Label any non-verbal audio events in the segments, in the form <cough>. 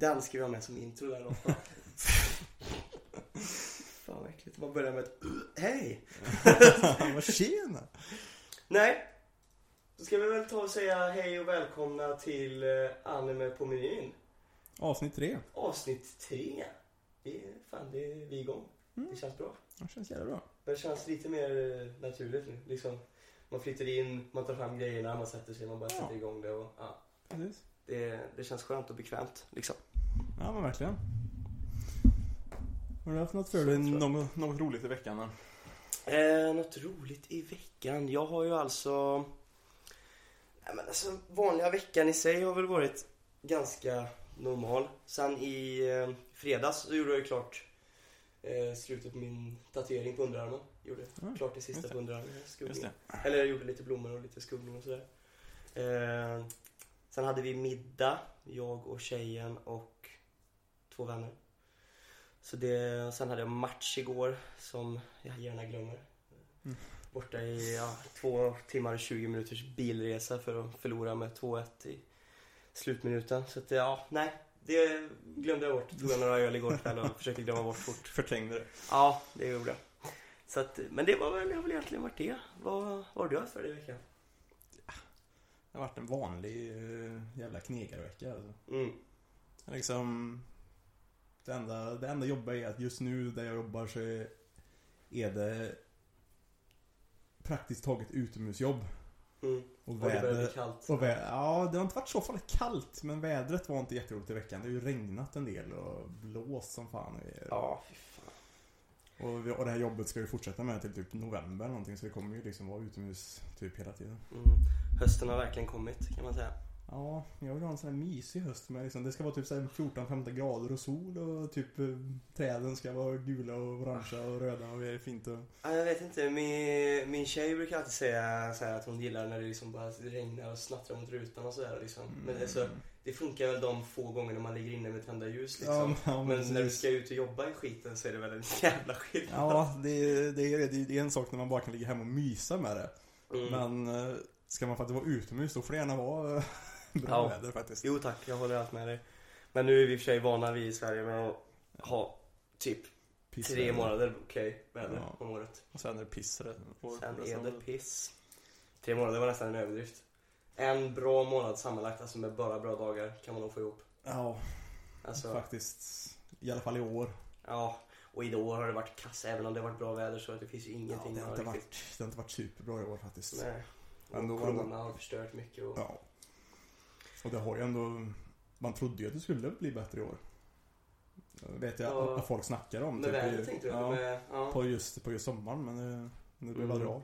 Den ska vi ha med som intro där då. <laughs> Fan vad äckligt. Man börjar med ett "Uh, hej. <laughs> Vad tjena! Nej. Då ska vi väl ta och säga hej och välkomna till eh, Anime på menyn. Avsnitt tre. Avsnitt tre. Det är, fan, det är vi igång. Det känns bra. Det känns jävla bra. Det känns lite mer eh, naturligt nu. Liksom, man flyttar in, man tar fram grejerna, man sätter sig, man bara Ja. sätter igång det och ja. Precis. Det, det känns skönt och bekvämt liksom. Ja men verkligen. Har du haft något för dig? Något, något roligt i veckan? då? Eh, något roligt i veckan? Jag har ju alltså... Nej men alltså vanliga veckan i sig har väl varit ganska normal. Sen i eh, fredags så gjorde jag ju klart eh, slutet på min tatuering på underarmen. Gjorde Mm, klart det sista det. på underarmen. Skuggning. Eller jag gjorde lite blommor och lite skuggning och sådär. Eh, sen hade vi middag, jag och tjejen och två vänner. Så det, sen hade jag match igår som jag gärna glömmer. Mm. Borta i ja, två timmar och 20 minuters bilresa för att förlora med 2-1 i slutminuten. Så att, ja, nej. Det glömde jag bort. Tog jag några öl igår kväll och försökte glömma bort fort. Förträngde det. Ja, det gjorde jag. Så att, men det var väl, det har väl egentligen varit det. Vad, vad har du haft för dig i veckan? Det har varit en vanlig eh, jävla knegarvecka alltså. Mm. Liksom det enda, det enda jobbiga är att just nu där jag jobbar så är, det praktiskt taget utomhusjobb. Mm. Och Och det börjar bli kallt. och vä- ja, det har inte varit så farligt kallt men vädret var inte jätteroligt i veckan. Det har ju regnat en del och blåst som fan. Ja, fy fan. Och, vi, och det här jobbet ska vi fortsätta med till typ november eller någonting så vi kommer ju liksom vara utomhus typ hela tiden. Mm. Hösten har verkligen kommit kan man säga. Ja, jag vill ha en sån här mysig höst med liksom, det ska vara typ så här 14-15 grader och sol och typ eh, träden ska vara gula och orangea och röda och det är fint och... Ja, jag vet inte, min, min tjej brukar alltid säga så att hon gillar när det liksom bara regnar och snattrar mot rutan och sådär liksom. Men alltså, det funkar väl de få gångerna man ligger inne med tända ljus liksom. Ja, ja, men när du ska ut och jobba i skiten så är det väl en <laughs> jävla skillnad. Ja, det, är- det, är, det, är en sak när man bara kan ligga hemma och mysa med det. Mm. Men eh, ska man faktiskt vara utomhus då får det gärna vara bra Ja. väder faktiskt. Jo tack, jag håller allt med dig. Men nu är vi i och för sig vana vi i Sverige med att ha typ Pissväder. tre månader okej väder Ja. om året. Och sen är det piss Sen är det piss. Tre månader var nästan en överdrift. En bra månad sammanlagt, alltså med bara bra dagar, kan man nog få ihop. Ja, Alltså, faktiskt. I alla fall i år. ja. Och i år har det varit kass, även om det har varit bra väder så det finns ju Ja, ingenting det, har inte varit, det har inte varit superbra i år faktiskt. Nej. Och Ändå- corona har förstört mycket och... Ja. Och det har ju ändå... Man trodde ju att det skulle bli bättre i år. Det vet jag Ja. att folk snackar om. Med typ vädret tänkte du? Ja, Med, ja. på, just, på just sommaren men det, det blev Mm. aldrig av.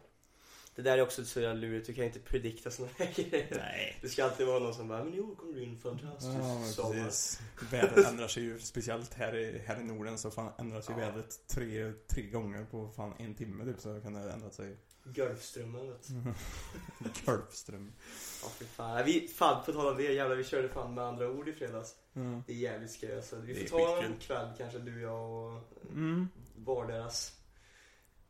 Det där är också så jävla lurigt, du kan inte predikta såna här grejer. Nej. Det ska alltid vara någon som bara, men i år kommer det bli en fantastisk Ja, sommar. precis. Vädret ändrar sig ju, speciellt här i, här i Norden så fan ändras ju Ja. vädret tre, tre gånger på fan en timme typ så kan det ändra sig. Gulfströmmen vet du. <laughs> Golfström. Ja fy fan. Vi, fan på tal om det jävlar vi körde fan med andra ord i fredags. Mm. Det är jävligt skoj alltså. Vi får ta skitkul. en kväll kanske du, jag och Mm. var deras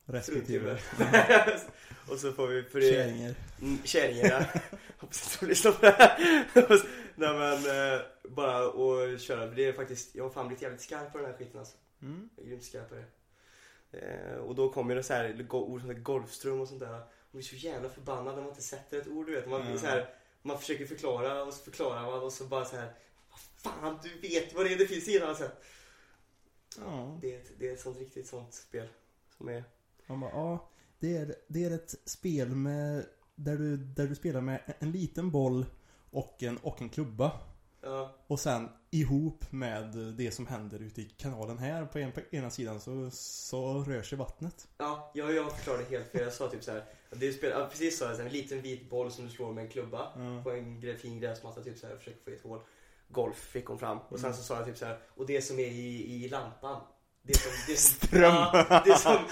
Respektive. <laughs> och så får vi för det... Kärringar. Mm, Kärringar ja. <laughs> Hoppas inte de lyssnar på det här. Och Nej men eh, bara att köra. Det är faktiskt, jag har fan blivit jävligt skarp på den här skiten alltså. Mm. Jag är grymt skarp på det. Eh, och då kommer det så här ord som golfström och sånt där. Man blir så jävla förbannad när man inte sätter ett ord du vet. Man, Mm. så här, man försöker förklara och så förklarar man och så bara så här. Vad fan du vet vad det är, det finns inget annat sätt. Ja. Det är ett, det är ett sånt riktigt sånt spel. Som är, Man bara, ja. Det är, det är ett spel med, där du, där du spelar med en liten boll och en, och en klubba. Ja, Och sen ihop med det som händer ute i kanalen här på, en, på ena sidan så, så rör sig vattnet. ja, jag, jag förklarade helt fel. Jag sa typ så här. Det är spel, ja, precis så, här, en liten vit boll som du slår med en klubba. Ja. på en fin gräsmatta typ så här och försöker få i ett hål. Golf fick hon fram. Och sen så sa jag typ så här. och det som är i, i lampan. Det som... Det som Ström. Ja, det som... <laughs>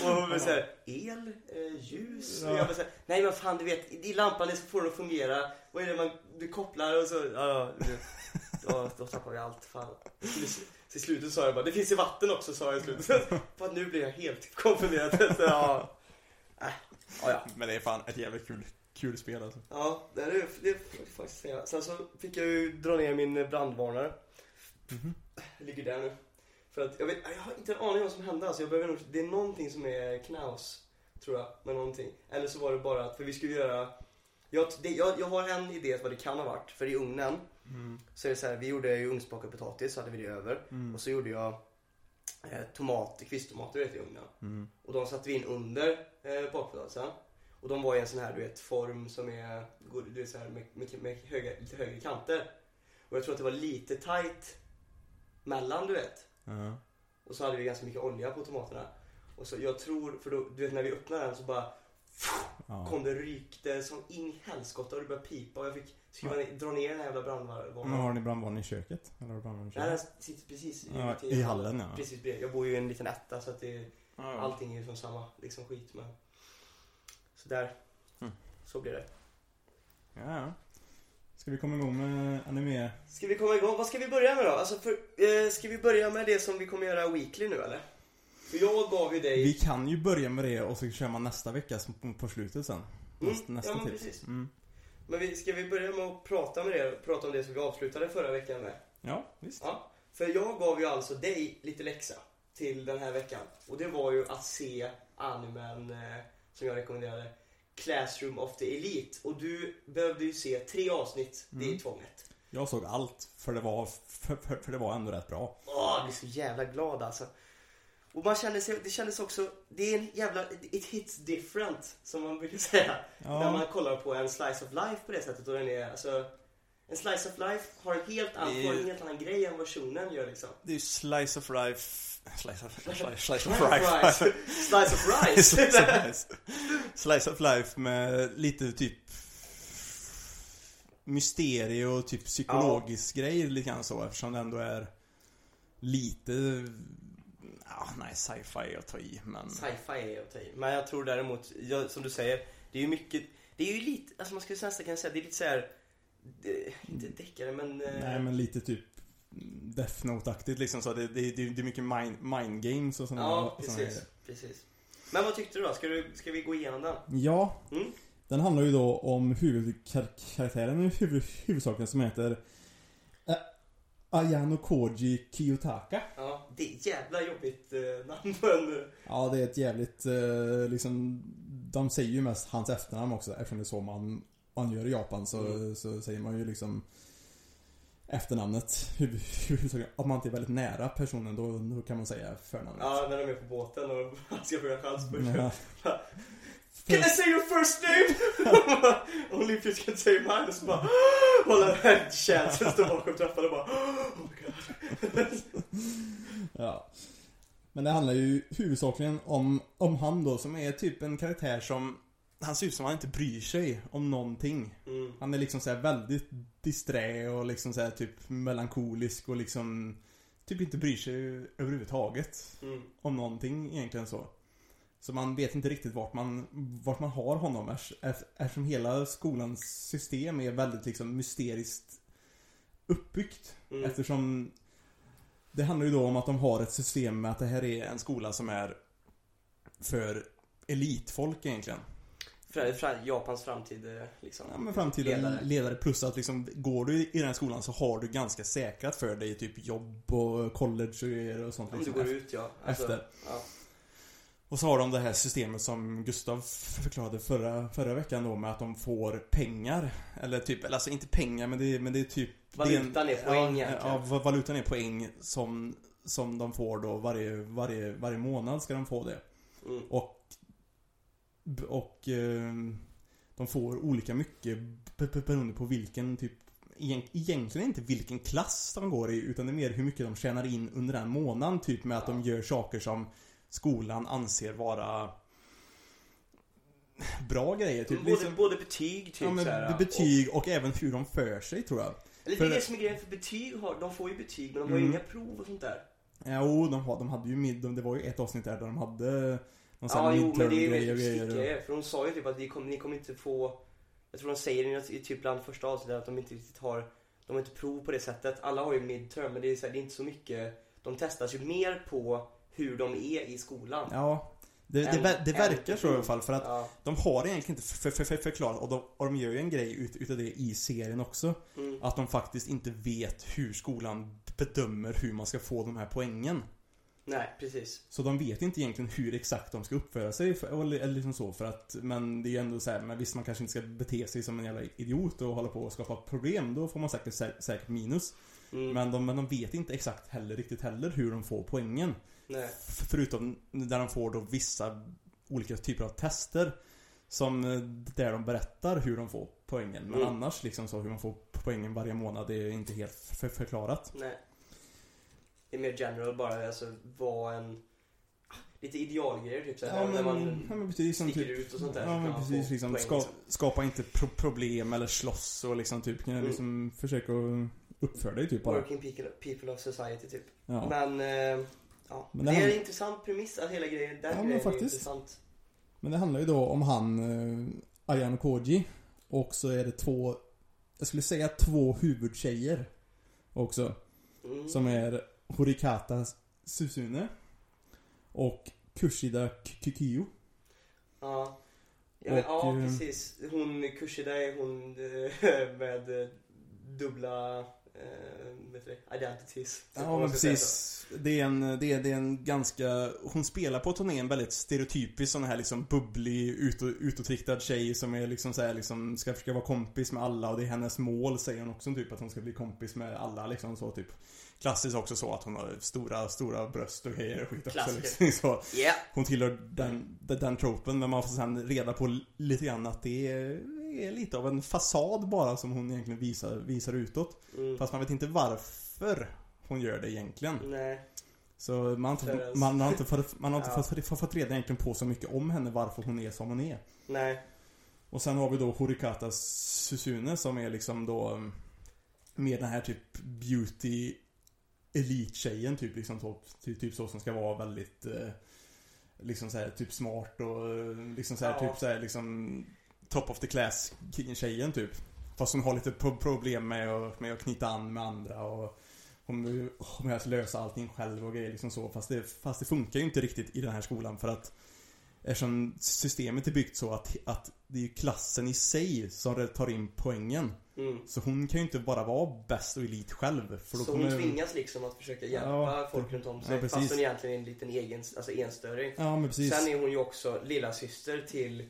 <laughs> och hon så här, el, eh, ljus. Och jag bara så här, nej men fan du vet, i lampan det får den att fungera. Vad är det man, du kopplar och så, ja, ja, ja då tappar vi allt. Fan. Till slutet sa jag bara, det finns i vatten också sa jag i slutet. <laughs> Att nu blir jag helt konfunderad. Så, <laughs> ja. Äh, ja, ja. Men det är fan ett jävligt kul kul spel alltså. Ja, det är det jag faktiskt säga. Sen så fick jag ju dra ner min brandvarnare. Mhm. Ligger där nu. För att jag, vet, jag har inte en aning om vad som hände. Alltså jag behöver nog, det är någonting som är knaus. Tror jag, med någonting. Eller så var det bara att, för vi skulle göra jag, det, jag, jag har en idé vad det kan ha varit. För i ugnen Mm. så är det så här, vi gjorde ju ugnsbakad potatis, så hade vi det över. Mm. Och så gjorde jag eh, tomater, kvisttomater vet, i ugnen. Mm. Och de satte vi in under eh, bakpotatisen. Och de var i en sån här du vet, form som är, du vet, så här, med, med, med höga, lite högre kanter. Och jag tror att det var lite tight mellan du vet. Ja. Och så hade vi ganska mycket olja på tomaterna. Och så jag tror, för då, du vet när vi öppnade den så bara Ja. kom det rykte som in i helskotta och det började pipa och jag fick skruva ner, dra ner den här jävla brandvarnaren. Men har ni brandvarnaren i köket? Eller har du brandvarnaren i Nej, den köket? sitter precis Ja, ute i hallen, ja. Precis bredvid. Jag bor ju i en liten etta så att det, Ja. allting är ju från samma liksom skit. Men... Så där. Mm. Så blir det. Ja, ja. Ska vi komma igång med anime? Ska vi komma igång? Vad ska vi börja med då? Alltså för, eh, ska vi börja med det som vi kommer göra weekly nu eller? För jag gav ju dig... Vi kan ju börja med det och så kör man nästa vecka på, slutet sen. Mm, Nästa, nästa ja, men tips. precis. Mm. Men vi, ska vi börja med att prata med det? Prata om det som vi avslutade förra veckan med? Ja, visst. Ja. För jag gav ju alltså dig lite läxa till den här veckan. Och det var ju att se animen eh, som jag rekommenderade. Classroom of the Elite. Och du behövde ju se tre avsnitt. Det är Mm. tvånget. Jag såg allt för det var, för, för, för det var ändå rätt bra. Åh, jag blir så jävla glad alltså. Och man kände sig, det kändes också, det är en jävla, it hits different som man brukar säga. Ja. När man kollar på en slice of life på det sättet och den är, alltså en slice of life har en helt, har en helt annan grej än vad shonen gör liksom. Det är ju slice of life... Slice of, slice, slice of rice. Slice of rice. <laughs> slice, of life. slice of life med lite typ mysterie och typ psykologisk grej lite grann så eftersom det ändå är lite Ja, nej, sci-fi är att ta i men Sci-fi är att ta i. Men jag tror däremot, jag, som du säger, det är ju mycket, det är ju lite, alltså man skulle nästan kunna säga, det är lite såhär, inte deckare men... eh, Nej men lite typ Death Note-aktigt liksom så det, det, det, det är mycket mind, mind games och sådana Ja, precis, grejer. precis. Men vad tyckte du då? Ska, du, ska vi gå igenom den? Ja, Mm? den handlar ju då om huvudkaraktären huvud, huvudsaken som heter Ayano Koji Kiyotaka. Ja, det är ett jävla jobbigt eh, namn på en... Ja, det är ett jävligt eh, liksom De säger ju mest hans efternamn också eftersom det är så man, man gör i Japan så, Mm. så säger man ju liksom Efternamnet. Om man inte är väldigt nära personen då, då kan man säga förnamnet. Ja, när de är på båten och <laughs> han ska fråga chanspunch. Ja. <laughs> Can I say your first name? Only if you can say mine. Och så bara här chansen står bakom trappan och bara Oh my god. <laughs> Ja. Men det handlar ju huvudsakligen om, om han då som är typ en karaktär som Han ser ut som han inte bryr sig om någonting. Mm. Han är liksom så här väldigt disträ och liksom så här typ melankolisk och liksom Typ inte bryr sig överhuvudtaget Mm. om någonting egentligen så. Så man vet inte riktigt vart man, vart man har honom ers- ef- eftersom hela skolans system är väldigt liksom mysteriskt uppbyggt. Mm. Eftersom det handlar ju då om att de har ett system med att det här är en skola som är för elitfolk egentligen. Japans framtid eh, liksom. Ja, men framtida Ledare. ledare. plus att liksom, går du i den här skolan så har du ganska säkrat för dig typ jobb och college och sånt. Om du liksom, går ut ja. Alltså, efter. Ja. Och så har de det här systemet som Gustav förklarade förra, förra veckan då med att de får pengar. Eller typ, eller alltså inte pengar men det är, men det är typ Valutan det är poäng ja, egentligen. ja, va- valutan är poäng som, som de får då varje, varje, varje månad ska de få det. Mm. Och Och eh, De får olika mycket be- be- beroende på vilken typ egent- Egentligen inte vilken klass de går i utan det är mer hur mycket de tjänar in under den månaden typ med att de gör saker som Skolan anser vara Bra grejer typ både, liksom, både betyg typ Ja men såhär, betyg och även hur de för sig tror jag Och, eller det för- är det som är grejen, för betyg har, de får ju betyg men de har Mm. inga prov och sånt där. Jo, de, de hade ju mid, det var ju ett avsnitt där, där de hade Någon sån Ja, här jo, men det är ju och mycket grejer och-. För hon sa ju typ att ni kommer, ni kommer inte få... Jag tror de säger i typ bland första avsnittet att de inte riktigt har... De har inte prov på det sättet. Alla har ju midterm, men det är, så här, det är inte så mycket... De testas ju mer på hur de är i skolan. Ja, Det, det, En- det en verkar så i alla fall för att Ja. de har egentligen inte för, för, för, förklarat och de, och de gör ju en grej ut, utav det i serien också. Mm. Att de faktiskt inte vet hur skolan bedömer hur man ska få de här poängen. Nej, precis. Så de vet inte egentligen hur exakt de ska uppföra sig för, eller, eller liksom så för att Men det är ju ändå så här, men visst man kanske inte ska bete sig som en jävla idiot och hålla på och skapa problem Då får man säkert, sä- säkert minus Mm. men, de, men de vet inte exakt heller riktigt heller hur de får poängen Nej. Förutom där de får då vissa olika typer av tester Som eh, där de berättar hur de får poängen Men Mm. annars liksom så hur man får poängen varje månad det är inte helt för, förklarat Nej. Det är mer general bara, alltså vara en... Lite idealgrejer typ såhär, Ja när men, man ja, men precis som sticker typ ut och sånt där. Ja men precis liksom, poäng, ska, skapa inte pro problem eller slåss och liksom typ Mm. liksom försöka uppföra dig typ bara. Working people, people of society typ. Ja. Men, eh, ja. Men det, det är en intressant premiss att hela grejen, den Ja, grejen är faktiskt. intressant. Men det handlar ju då om han, eh, Ayano Koji. Och så är det två, jag skulle säga två huvudtjejer. Också. Mm. Som är Horikata Susune. Och Kushida Kikyo. Ja. Ja, men, ja Och, eh, precis. Hon, Kushida är hon eh, <laughs> med eh, dubbla eh, identities. Ja men precis. Det är, en, det, är, det är en ganska, hon spelar på turnén väldigt stereotypisk sån här liksom bubblig, utå, utåtriktad tjej som är liksom så här, liksom ska försöka vara kompis med alla och det är hennes mål säger hon också typ att hon ska bli kompis med alla liksom så typ. Klassiskt också så att hon har stora, stora bröst och grejer och skit också Klassiker. liksom, <laughs> så. Ja. Hon tillhör den, den, den tropen men man får sen reda på lite grann att det är, är lite av en fasad bara som hon egentligen visar, visar utåt. Mm. Fast man vet inte varför hon gör det egentligen. Nej. Så man har inte, man har inte, fått, man har inte Ja. fått, fått reda egentligen på så mycket om henne, varför hon är som hon är. Nej. Och sen har vi då Horikata Susune som är liksom då mm, Mer den här typ beauty Elite-tjejen typ liksom så, typ, typ så som ska vara väldigt eh, Liksom såhär typ smart och eh, liksom såhär Ja. typ såhär liksom Top of the class tjejen typ Fast hon har lite pro- problem med att, med att knyta an med andra och Hon, hon vill lösa allting själv och grejer liksom så fast det, fast det funkar ju inte riktigt i den här skolan för att Eftersom systemet är byggt så att, att det är ju klassen i sig som tar in poängen. Mm. Så hon kan ju inte bara vara bäst och elit själv. För då Så hon tvingas liksom att försöka hjälpa Ja, folk runt om ja, sig. precis. fast hon egentligen är en liten egen, alltså enstöring. Ja men precis. Sen är hon ju också lilla syster till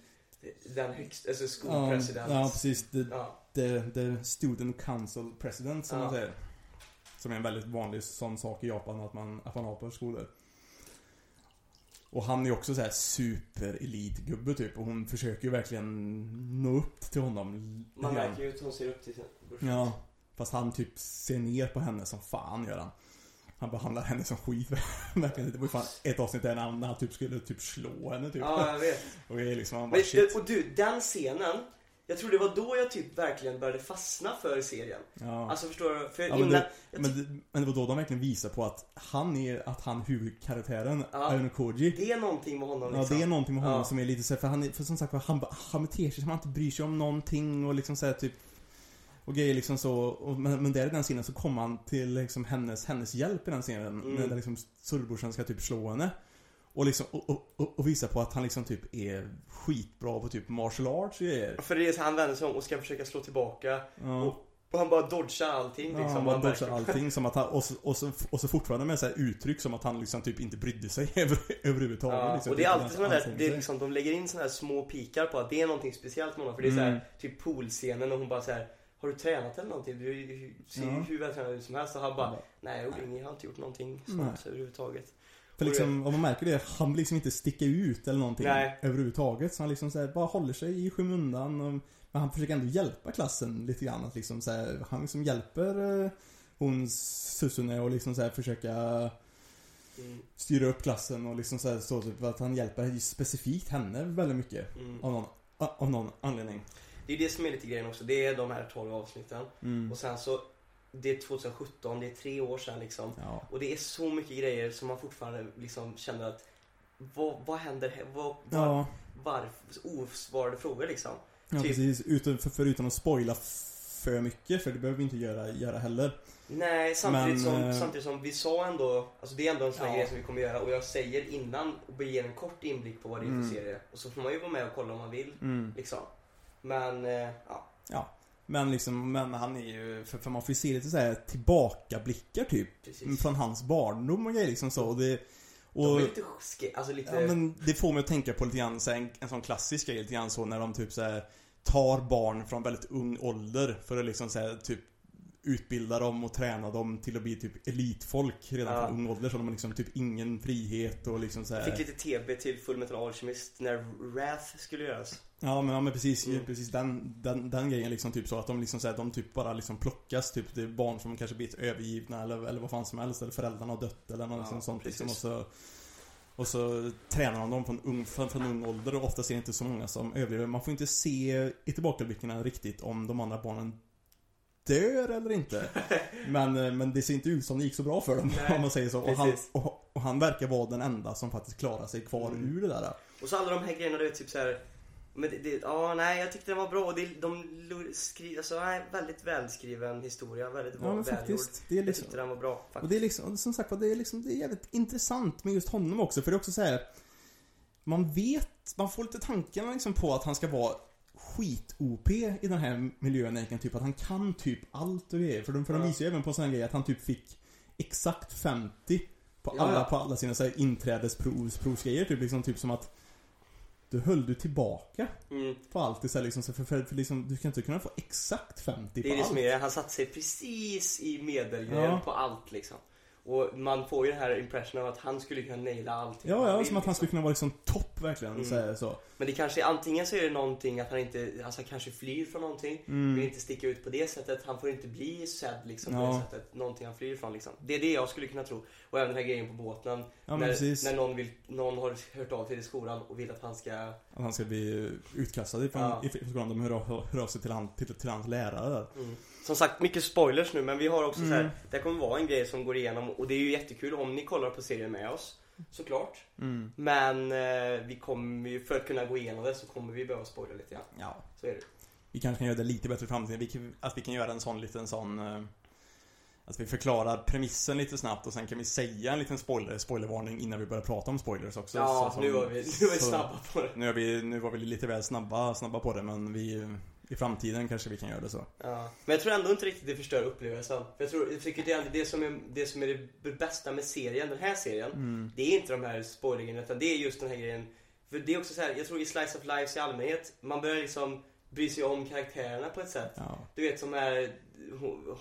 den högsta, alltså ja, skolpresident. ja precis. The, Ja. the, the student council president som Ja. man säger. Som är en väldigt vanlig sån sak i Japan att man, att man har på skolor. Och han är också så här super elitgubbe typ och hon försöker ju verkligen nå upp till honom. Man märker ju att hon ser upp till sin brorsa. Ja. Fast han typ ser ner på henne som fan gör han. Han behandlar henne som skit. Verkligen. <laughs> Det var ju fan ett avsnitt där när han, typ skulle typ slå henne typ. Ja, jag vet. <laughs> Och liksom, han bara Men, shit. och du, den scenen. Jag tror det var då jag typ verkligen började fastna för serien. Ja. Alltså förstår du? För Ja, men, innan... det, men, det, men det var då de verkligen visade på att han är, att han huvudkaraktären, Ja. Ayano Koji. det är någonting med honom Ja liksom. det är någonting med honom Ja. som är lite så här, för han är, för som sagt han, han beter sig som han inte bryr sig om någonting och liksom så här, typ och grejer liksom så, och, men, men där i den scenen så kommer han till liksom hennes, hennes hjälp i den scenen. Mm. När liksom storebrorsan ska typ slå henne. Och liksom, och, och, och, visa på att han liksom typ är skitbra på typ martial arts grejer. För det är så han vänder sig om och ska försöka slå tillbaka. Ja. Och, och han bara dodgar allting Ja, liksom. han bara dodgar allting som att han, och så, och så, och så fortfarande med så här uttryck som att han liksom typ inte brydde sig <laughs> över, överhuvudtaget. Ja, liksom, och det är typ, alltid som där, ansträngde det är liksom, de lägger in såna här små pikar på att det är någonting speciellt med honom. För det är så Mm. här, typ poolscenen och hon bara så här. Har du tränat eller någonting? Du ser ju Ja. hur vältränad ut som helst. Och han bara, nej jag inget, jag har inte gjort någonting Nej. sånt överhuvudtaget. För liksom, om man märker det, han vill liksom inte sticka ut eller någonting Nej. överhuvudtaget. Så han liksom så här, bara håller sig i skymundan. Och, men han försöker ändå hjälpa klassen lite grann. Att liksom så här, han liksom hjälper eh, hon Susune och liksom så här försöka Mm, styra upp klassen och liksom så här, så typ att han hjälper specifikt henne väldigt mycket. mm. Av någon, av någon anledning. Det är det som är lite grejen också. Det är de här 12 avsnitten. Mm. Och sen så, det är 2017, det är tre år sedan liksom. Ja. Och det är så mycket grejer som man fortfarande liksom känner att vad, vad händer här? Vad, var, Ja, varför? Osvarade frågor liksom. ja Typ- precis. Utan, för, förutom att spoila för mycket, för det behöver vi inte göra, göra heller. Nej, samtidigt, Men, som, eh, samtidigt som vi sa ändå, alltså det är ändå en sån här Ja. grej som vi kommer göra och jag säger innan och ger en kort inblick på vad det är för Mm. serie. Och så får man ju vara med och kolla om man vill, Mm. liksom. Men, eh, ja. Ja. Men liksom, men han är ju, för, för man får ju se lite så här tillbakablickar typ. Precis. Från hans barndom och grejer liksom så. Och det, De och, är lite ske- alltså lite... ja, men det får mig att tänka på lite grann så här, en, en sån klassisk grej lite grann så när de typ så här, tar barn från väldigt ung ålder för att liksom så här, typ utbilda dem och träna dem till att bli typ elitfolk redan Ja. från ung ålder så de har liksom typ ingen frihet och liksom så här. Fick lite TB till Full Metal Alchemist när Wrath skulle göras. Ja men, ja, men precis, Mm. precis den, den, den grejen liksom typ så att de liksom så här, de typ bara liksom plockas typ Det är barn som kanske blivit övergivna eller, eller vad fan som helst eller föräldrarna har dött eller något Ja, liksom sånt liksom, och så Och så tränar de dem från ung, från, från ung ålder och oftast är det inte så många som överlever Man får inte se i tillbakablickarna riktigt om de andra barnen dör eller inte <laughs> Men, eh, men det ser inte ut som det gick så bra för dem Nej, om man säger så och han, och, och han verkar vara den enda som faktiskt klarar sig kvar Mm. ur det där Och så alla de här grejerna, du vet typ så här. Men det, det, ja, nej, jag tyckte den var bra. Det, de skriver, alltså, nej, väldigt välskriven historia. Väldigt Ja välgjord. faktiskt, det är Jag liksom tyckte den var bra. Och Faktiskt. det är liksom, som sagt det är liksom, det är jävligt intressant med just honom också, för det är också så här. Man vet, man får lite tankarna liksom på att han ska vara skit-OP i den här miljön egentligen, typ att han kan typ allt och grejer. För de, för de visar ju även på en sån här grej att han typ fick exakt 50 på alla, ja. på alla sina så här inträdesprovsgrejer, typ liksom, typ som att du höll du tillbaka Mm. på allt istället liksom, så för, för, för liksom, du kan inte kunna få exakt 50 Det på är det allt. som är Han satte sig precis i medelgrejen Ja. på allt liksom. Och man får ju den här impressionen av att han skulle kunna naila allting Ja, ja, vill, som att han liksom. skulle kunna vara liksom topp verkligen, Mm. så, här, så. Men det kanske antingen så är det någonting att han inte, alltså han kanske flyr från någonting. Mm. Vill inte sticka ut på det sättet. Han får inte bli sedd liksom på Ja. det sättet. Någonting han flyr från liksom. Det är det jag skulle kunna tro. Och även den här grejen på båten. Ja, när, när någon, vill, någon har hört av sig till skolan och vill att han ska... Att han ska bli utkastad ifrån, Ja. ifrån skolan. De hör av, hör av sig till, han, till, till hans lärare. Mm. Som sagt, mycket spoilers nu men vi har också så här, Mm. Det här kommer vara en grej som går igenom och det är ju jättekul om ni kollar på serien med oss. Såklart. Mm. Men eh, vi kommer ju, för att kunna gå igenom det så kommer vi behöva spoila lite grann. Ja. Så är det. Vi kanske kan göra det lite bättre i framtiden. Vi att vi kan göra en sån liten sån... eh, Att vi förklarar premissen lite snabbt och sen kan vi säga en liten spoiler, spoilervarning innan vi börjar prata om spoilers också. Ja, Så- nu var vi, nu var vi snabba på det. Nu, är vi, nu var vi lite väl snabba, snabba på det men vi... I framtiden kanske vi kan göra det så. Ja. Men jag tror ändå inte riktigt det förstör upplevelsen. För jag, tror, jag tycker det, är det, som är, det som är det bästa med serien, den här serien, Mm. det är inte de här spoilergrejerna utan det är just den här grejen. För det är också så här, jag tror i Slice of Life i allmänhet, man börjar liksom bry sig om karaktärerna på ett sätt. Ja. Du vet som är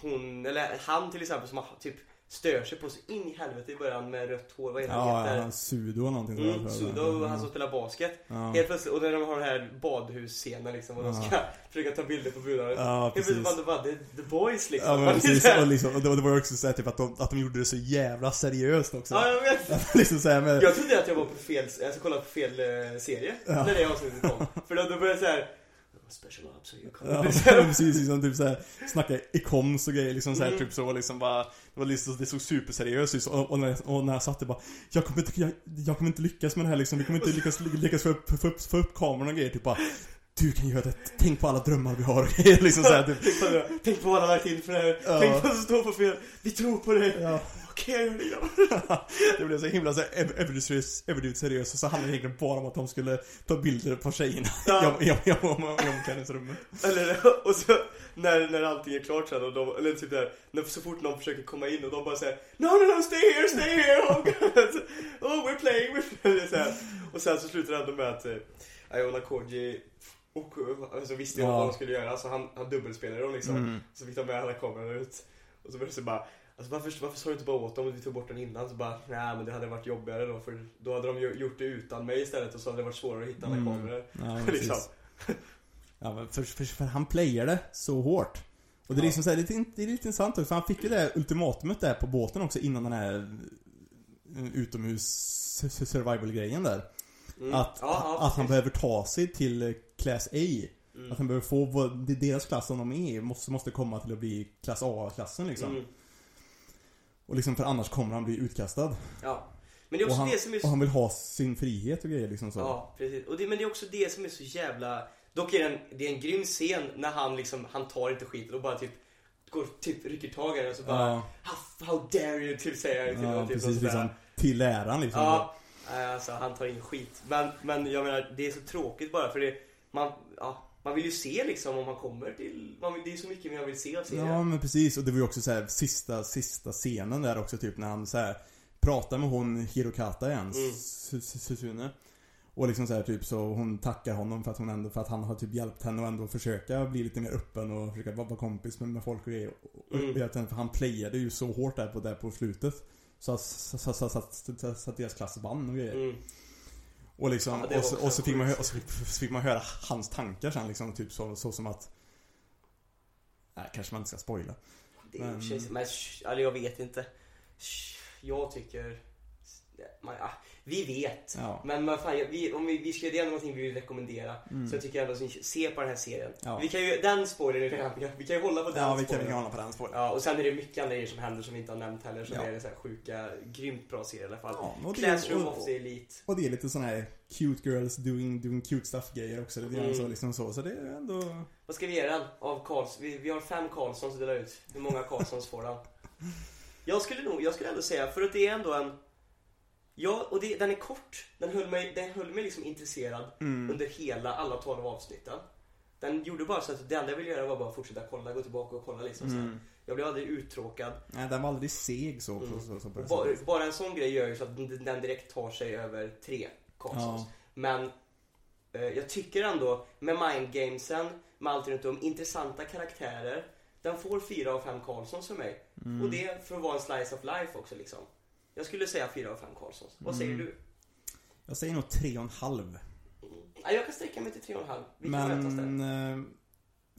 hon, eller han till exempel som har typ stör sig på så in i helvete i början med rött hår. Vad är det han Ja, heter? han Sudo eller någonting Mm. Sudo, han som spelar basket. Ja. Helt plötsligt, och när de har den här badhusscenen liksom och de Ja. ska <laughs> försöka ta bilder på brudarna. Ja, Helt plötsligt precis. bara, bara the, the boys liksom. Ja men <laughs> precis, och, liksom, och det, det var också så här, typ att de, att de gjorde det så jävla seriöst också. Ja, jag vet. <laughs> liksom så här med, Jag trodde att jag var på fel, alltså kollade på fel eh, serie Ja. när det avsnittet kom. För då, då började jag såhär Special Ops are you Ja, coming? <laughs> <laughs> precis, liksom typ såhär Snacka i koms och grejer liksom såhär Mm. typ så liksom bara Det var liksom, det såg superseriöst ut och, och, när, jag- och när jag satt det bara Jag kommer inte, jag, jag kommer inte lyckas med det här liksom Vi kommer inte lyckas, lyckas få upp, få upp, få upp kameran och grejer typ bara Du kan göra det, tänk på alla drömmar vi har <laughs> liksom såhär typ Tänk på. Tänk har lagt in för det här. Ja. Tänk på som står på fel. Vi tror på dig. Ja, Jag gör <laughs> det blev så himla så överdrivet seriöst- och så handlade det egentligen bara om att de skulle ta bilder på tjejerna Ja. i, i, i, i, i omklädningsrummet Eller, och så när, när allting är klart sen och de, eller typ där, när, så fort någon försöker komma in och de bara säger No, no, no, stay here, stay here! <laughs> Oh, we're playing, we're playing. Så här. Och sen så slutar det ändå med att eh, Iona Koji och, alltså, visste Ja. vad de skulle göra, så han, han dubbelspelade dem liksom. Mm. Så fick de med alla kamerorna ut. Och så började det bara Alltså varför, varför sa du inte bara åt dem att vi tog bort den innan? Så bara, nej men det hade varit jobbigare då för då hade de gjort det utan mig istället och så hade det varit svårare att hitta alla Mm. kameror. Ja, <laughs> liksom. Ja, men för, för, för han playade så hårt. Och det är liksom så här, det, är, lite- det är lite intressant också, han fick ju det ultimatumet där på båten också innan den här eh, utomhus survival-grejen där. Mm. Att, Ja, att han behöver ta sig till eh, klass A. Mm. Att han behöver få, deras klass som de är måste, måste komma till att bli klass A-klassen liksom. Mm. Och liksom, för annars kommer han bli utkastad. Ja. Men det är Och också han, det som är och så... han vill ha sin frihet och grejer liksom så. Ja, precis. Och det, men det är också det som är så jävla... Dock är det en, det är en grym scen när han liksom, han tar inte skiten och bara typ går, typ rycker tag i och så bara Ja, how, how dare you, typ säger han till ja honom, typ, och precis. Liksom, till äran liksom. Ja, alltså han tar in skit. Men, men jag menar, det är så tråkigt bara för det, man, ja, man vill ju se liksom om man kommer till, man vill, det är så mycket jag vill se av serien. Ja men precis och det var ju också så här sista, sista scenen där också typ när han så här pratar med hon Hirokata igen, Mm. Su- Su- Suzune. Och liksom så här typ så hon tackar honom för att hon ändå, för att han har typ hjälpt henne att ändå försöka bli lite mer öppen och försöka vara vara kompis med, med folk och grejer. Och- Mm. och för han playade ju så hårt där på, där på slutet. Så, så, så, så, så, så, så, så att deras klass vann och grejer. Mm. Och liksom, Ja, och, så, och så fick man, och så fick, så fick man höra hans tankar sen liksom, typ så, så som att Nej, kanske man inte ska spoila. Det är Men- men... men alltså, jag vet inte. Jag tycker... Man, vi vet. Ja. Men vad fan, vi, om vi, vi ska, det är ändå någonting vi vill rekommendera. Mm. Så jag tycker ändå att se på den här serien. Ja. Vi kan ju, den spoilern är redan, vi kan ju hålla på den Ja, vi kan, vi kan hålla på den spoilern. Ja, och sen är det mycket andra grejer som händer som vi inte har nämnt heller. Så Ja. det är en sån här sjuka, grymt bra serie i alla fall. Ja, det- Classroom och- of the Elite. Och det är lite sån här cute girls doing, doing cute stuff grejer också. Lite grann Mm. så, liksom så. Så det är ändå... Vad ska vi ge den av Karls? Vi, vi har fem Karlssons att dela ut. Hur många Karlssons får den? <laughs> Jag skulle nog, jag skulle ändå säga, för att det är ändå en... Ja, och det, den är kort. Den höll mig, den höll mig liksom intresserad Mm. under hela, alla 12 avsnitten. Den gjorde bara så att det enda jag ville göra var bara fortsätta kolla, gå tillbaka och kolla liksom. Mm. Jag blev aldrig uttråkad. Nej, den var aldrig seg så. Mm. så, så, Bara, bara en sån grej gör ju så att den den direkt tar sig över tre Karlssons. Ja. Men eh, jag tycker ändå, med mindgamesen, med allt runt om, intressanta karaktärer. Den får fyra av fem Karlssons för mig. Mm. Och det för att vara en slice of life också liksom. Jag skulle säga fyra av fem Karlssons. Vad säger Mm. du? Jag säger nog tre och en halv. Ja, jag kan sträcka mig till tre och en halv. Vi kan mötas där. Men... eh,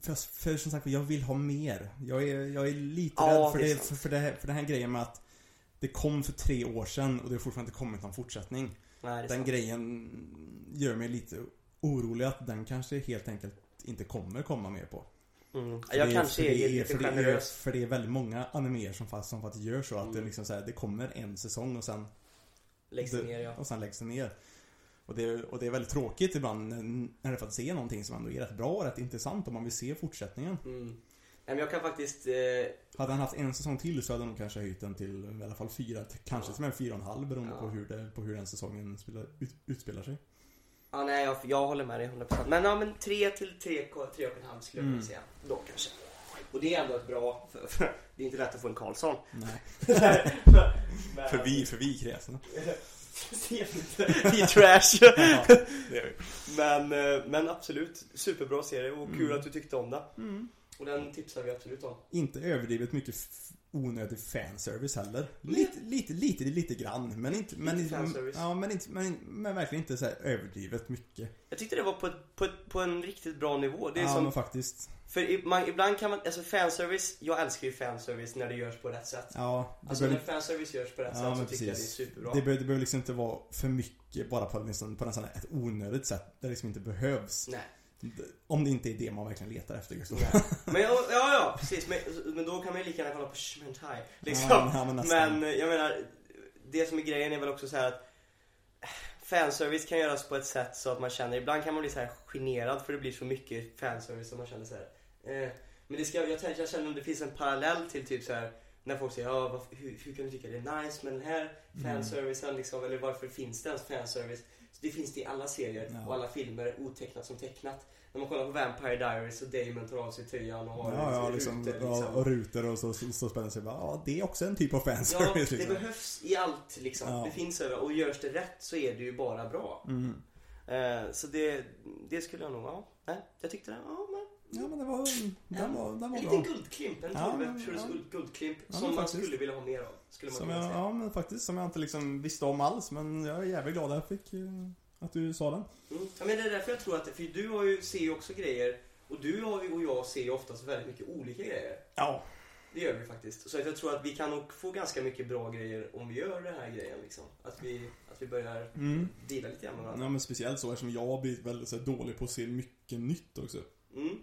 För, för som sagt, jag vill ha mer. Jag är, jag är lite Ja, rädd för, det är det, sant. för, för, det här, för den här grejen med att det kom för tre år sedan och det har fortfarande inte kommit någon fortsättning. Nej, det är Den sant. grejen gör mig lite orolig att den kanske helt enkelt inte kommer komma mer på. Mm. För Jag det kanske är, det lite för det är, generös. för det är väldigt många animer som faktiskt, som faktiskt gör så att det Mm. liksom så här, det kommer en säsong och sen Läggs det det- ner ja. och sen läggs det ner. Och det, är- och det är väldigt tråkigt ibland när- det faktiskt är någonting som ändå är rätt bra och rätt intressant om man vill se fortsättningen. Mm. Nej, men jag kan faktiskt... Eh, Hade han haft en säsong till så hade han kanske höjt den till i alla fall fyra, kanske Ja. till och med fyra och en halv beroende Ja. på, hur det, på hur den säsongen spelar, ut, utspelar sig. Ja, nej, jag, jag håller med dig 100%. Men ja, men tre till tre, tre och en halv skulle jag Mm. säga. Då kanske. Och det är ändå ett bra... <laughs> För, för, det är inte lätt att få en Karlsson. Nej. Men- <laughs> För vi, för vi kräsna. Vi är trash. <laughs> Ja, det. Men, eh, men absolut, superbra serie och kul Mm. att du tyckte om den. Mm. Och den tipsar vi absolut om. Inte överdrivet mycket onödig fanservice heller. Lite, lite, lite, lite grann. Men inte, men, inte, ja, men, inte, men, men verkligen inte så överdrivet mycket. Jag tyckte det var på, på, på en riktigt bra nivå. Det är ja, som, men faktiskt. För man, ibland kan man, alltså fanservice, jag älskar ju fanservice när det görs på rätt sätt. Ja, Alltså behöver, när fanservice görs på rätt Ja, sätt så tycker jag det är superbra. det, behöver, det behöver liksom inte vara för mycket bara på, liksom, på ett onödigt sätt. Där det liksom inte behövs. Nej. Om det inte är det man verkligen letar efter just då. Nej. Men ja, ja, ja precis. Men, men då kan man ju lika gärna kolla på Shmentai. Liksom. Ja, ja, men men jag menar, det som är grejen är väl också så här att eh, fanservice kan göras på ett sätt så att man känner, ibland kan man bli så här generad för det blir så mycket fanservice som man känner så här. Eh, men det ska, jag, tänker, jag känner om det finns en parallell till typ så här när folk säger ja, varför, hur, hur kan du tycka det är nice med den här fanservicen liksom, eller varför finns det ens fanservice? Så det finns det i alla serier Ja. och alla filmer, otecknat som tecknat. När man kollar på Vampire Diaries och Damon tar av sig tröjan och har Ja, ja, rutor, liksom, liksom. ja, och rutor och så, så, så spänner sig bara, ja det är också en typ av Ja, fanservice <laughs> det liksom. behövs i allt liksom. Ja. Det finns över och görs det rätt så är det ju bara bra. Mm. Eh, så det, det skulle jag nog, ja. Nej, jag tyckte det, ja men. Ja men det var, den var, den En var liten bra. guldklimp, en Ja, 12 men- ja. guld, guldklimp Ja, som man skulle vilja ha mer av. Skulle man Som jag, säga. ja men faktiskt, som jag inte liksom visste om alls men jag är jävligt glad att jag fick, eh, att du sa den. Mm. Ja, men det är därför jag tror att, för du har ju, ser ju också grejer och du och jag ser ju oftast väldigt mycket olika grejer. Ja. Det gör vi faktiskt. Så jag tror att vi kan nog få ganska mycket bra grejer om vi gör den här grejen liksom. Att vi, att vi börjar Mm. dela lite grann med varandra. Ja men speciellt så eftersom jag blivit väldigt så dålig på att se mycket nytt också. Mm.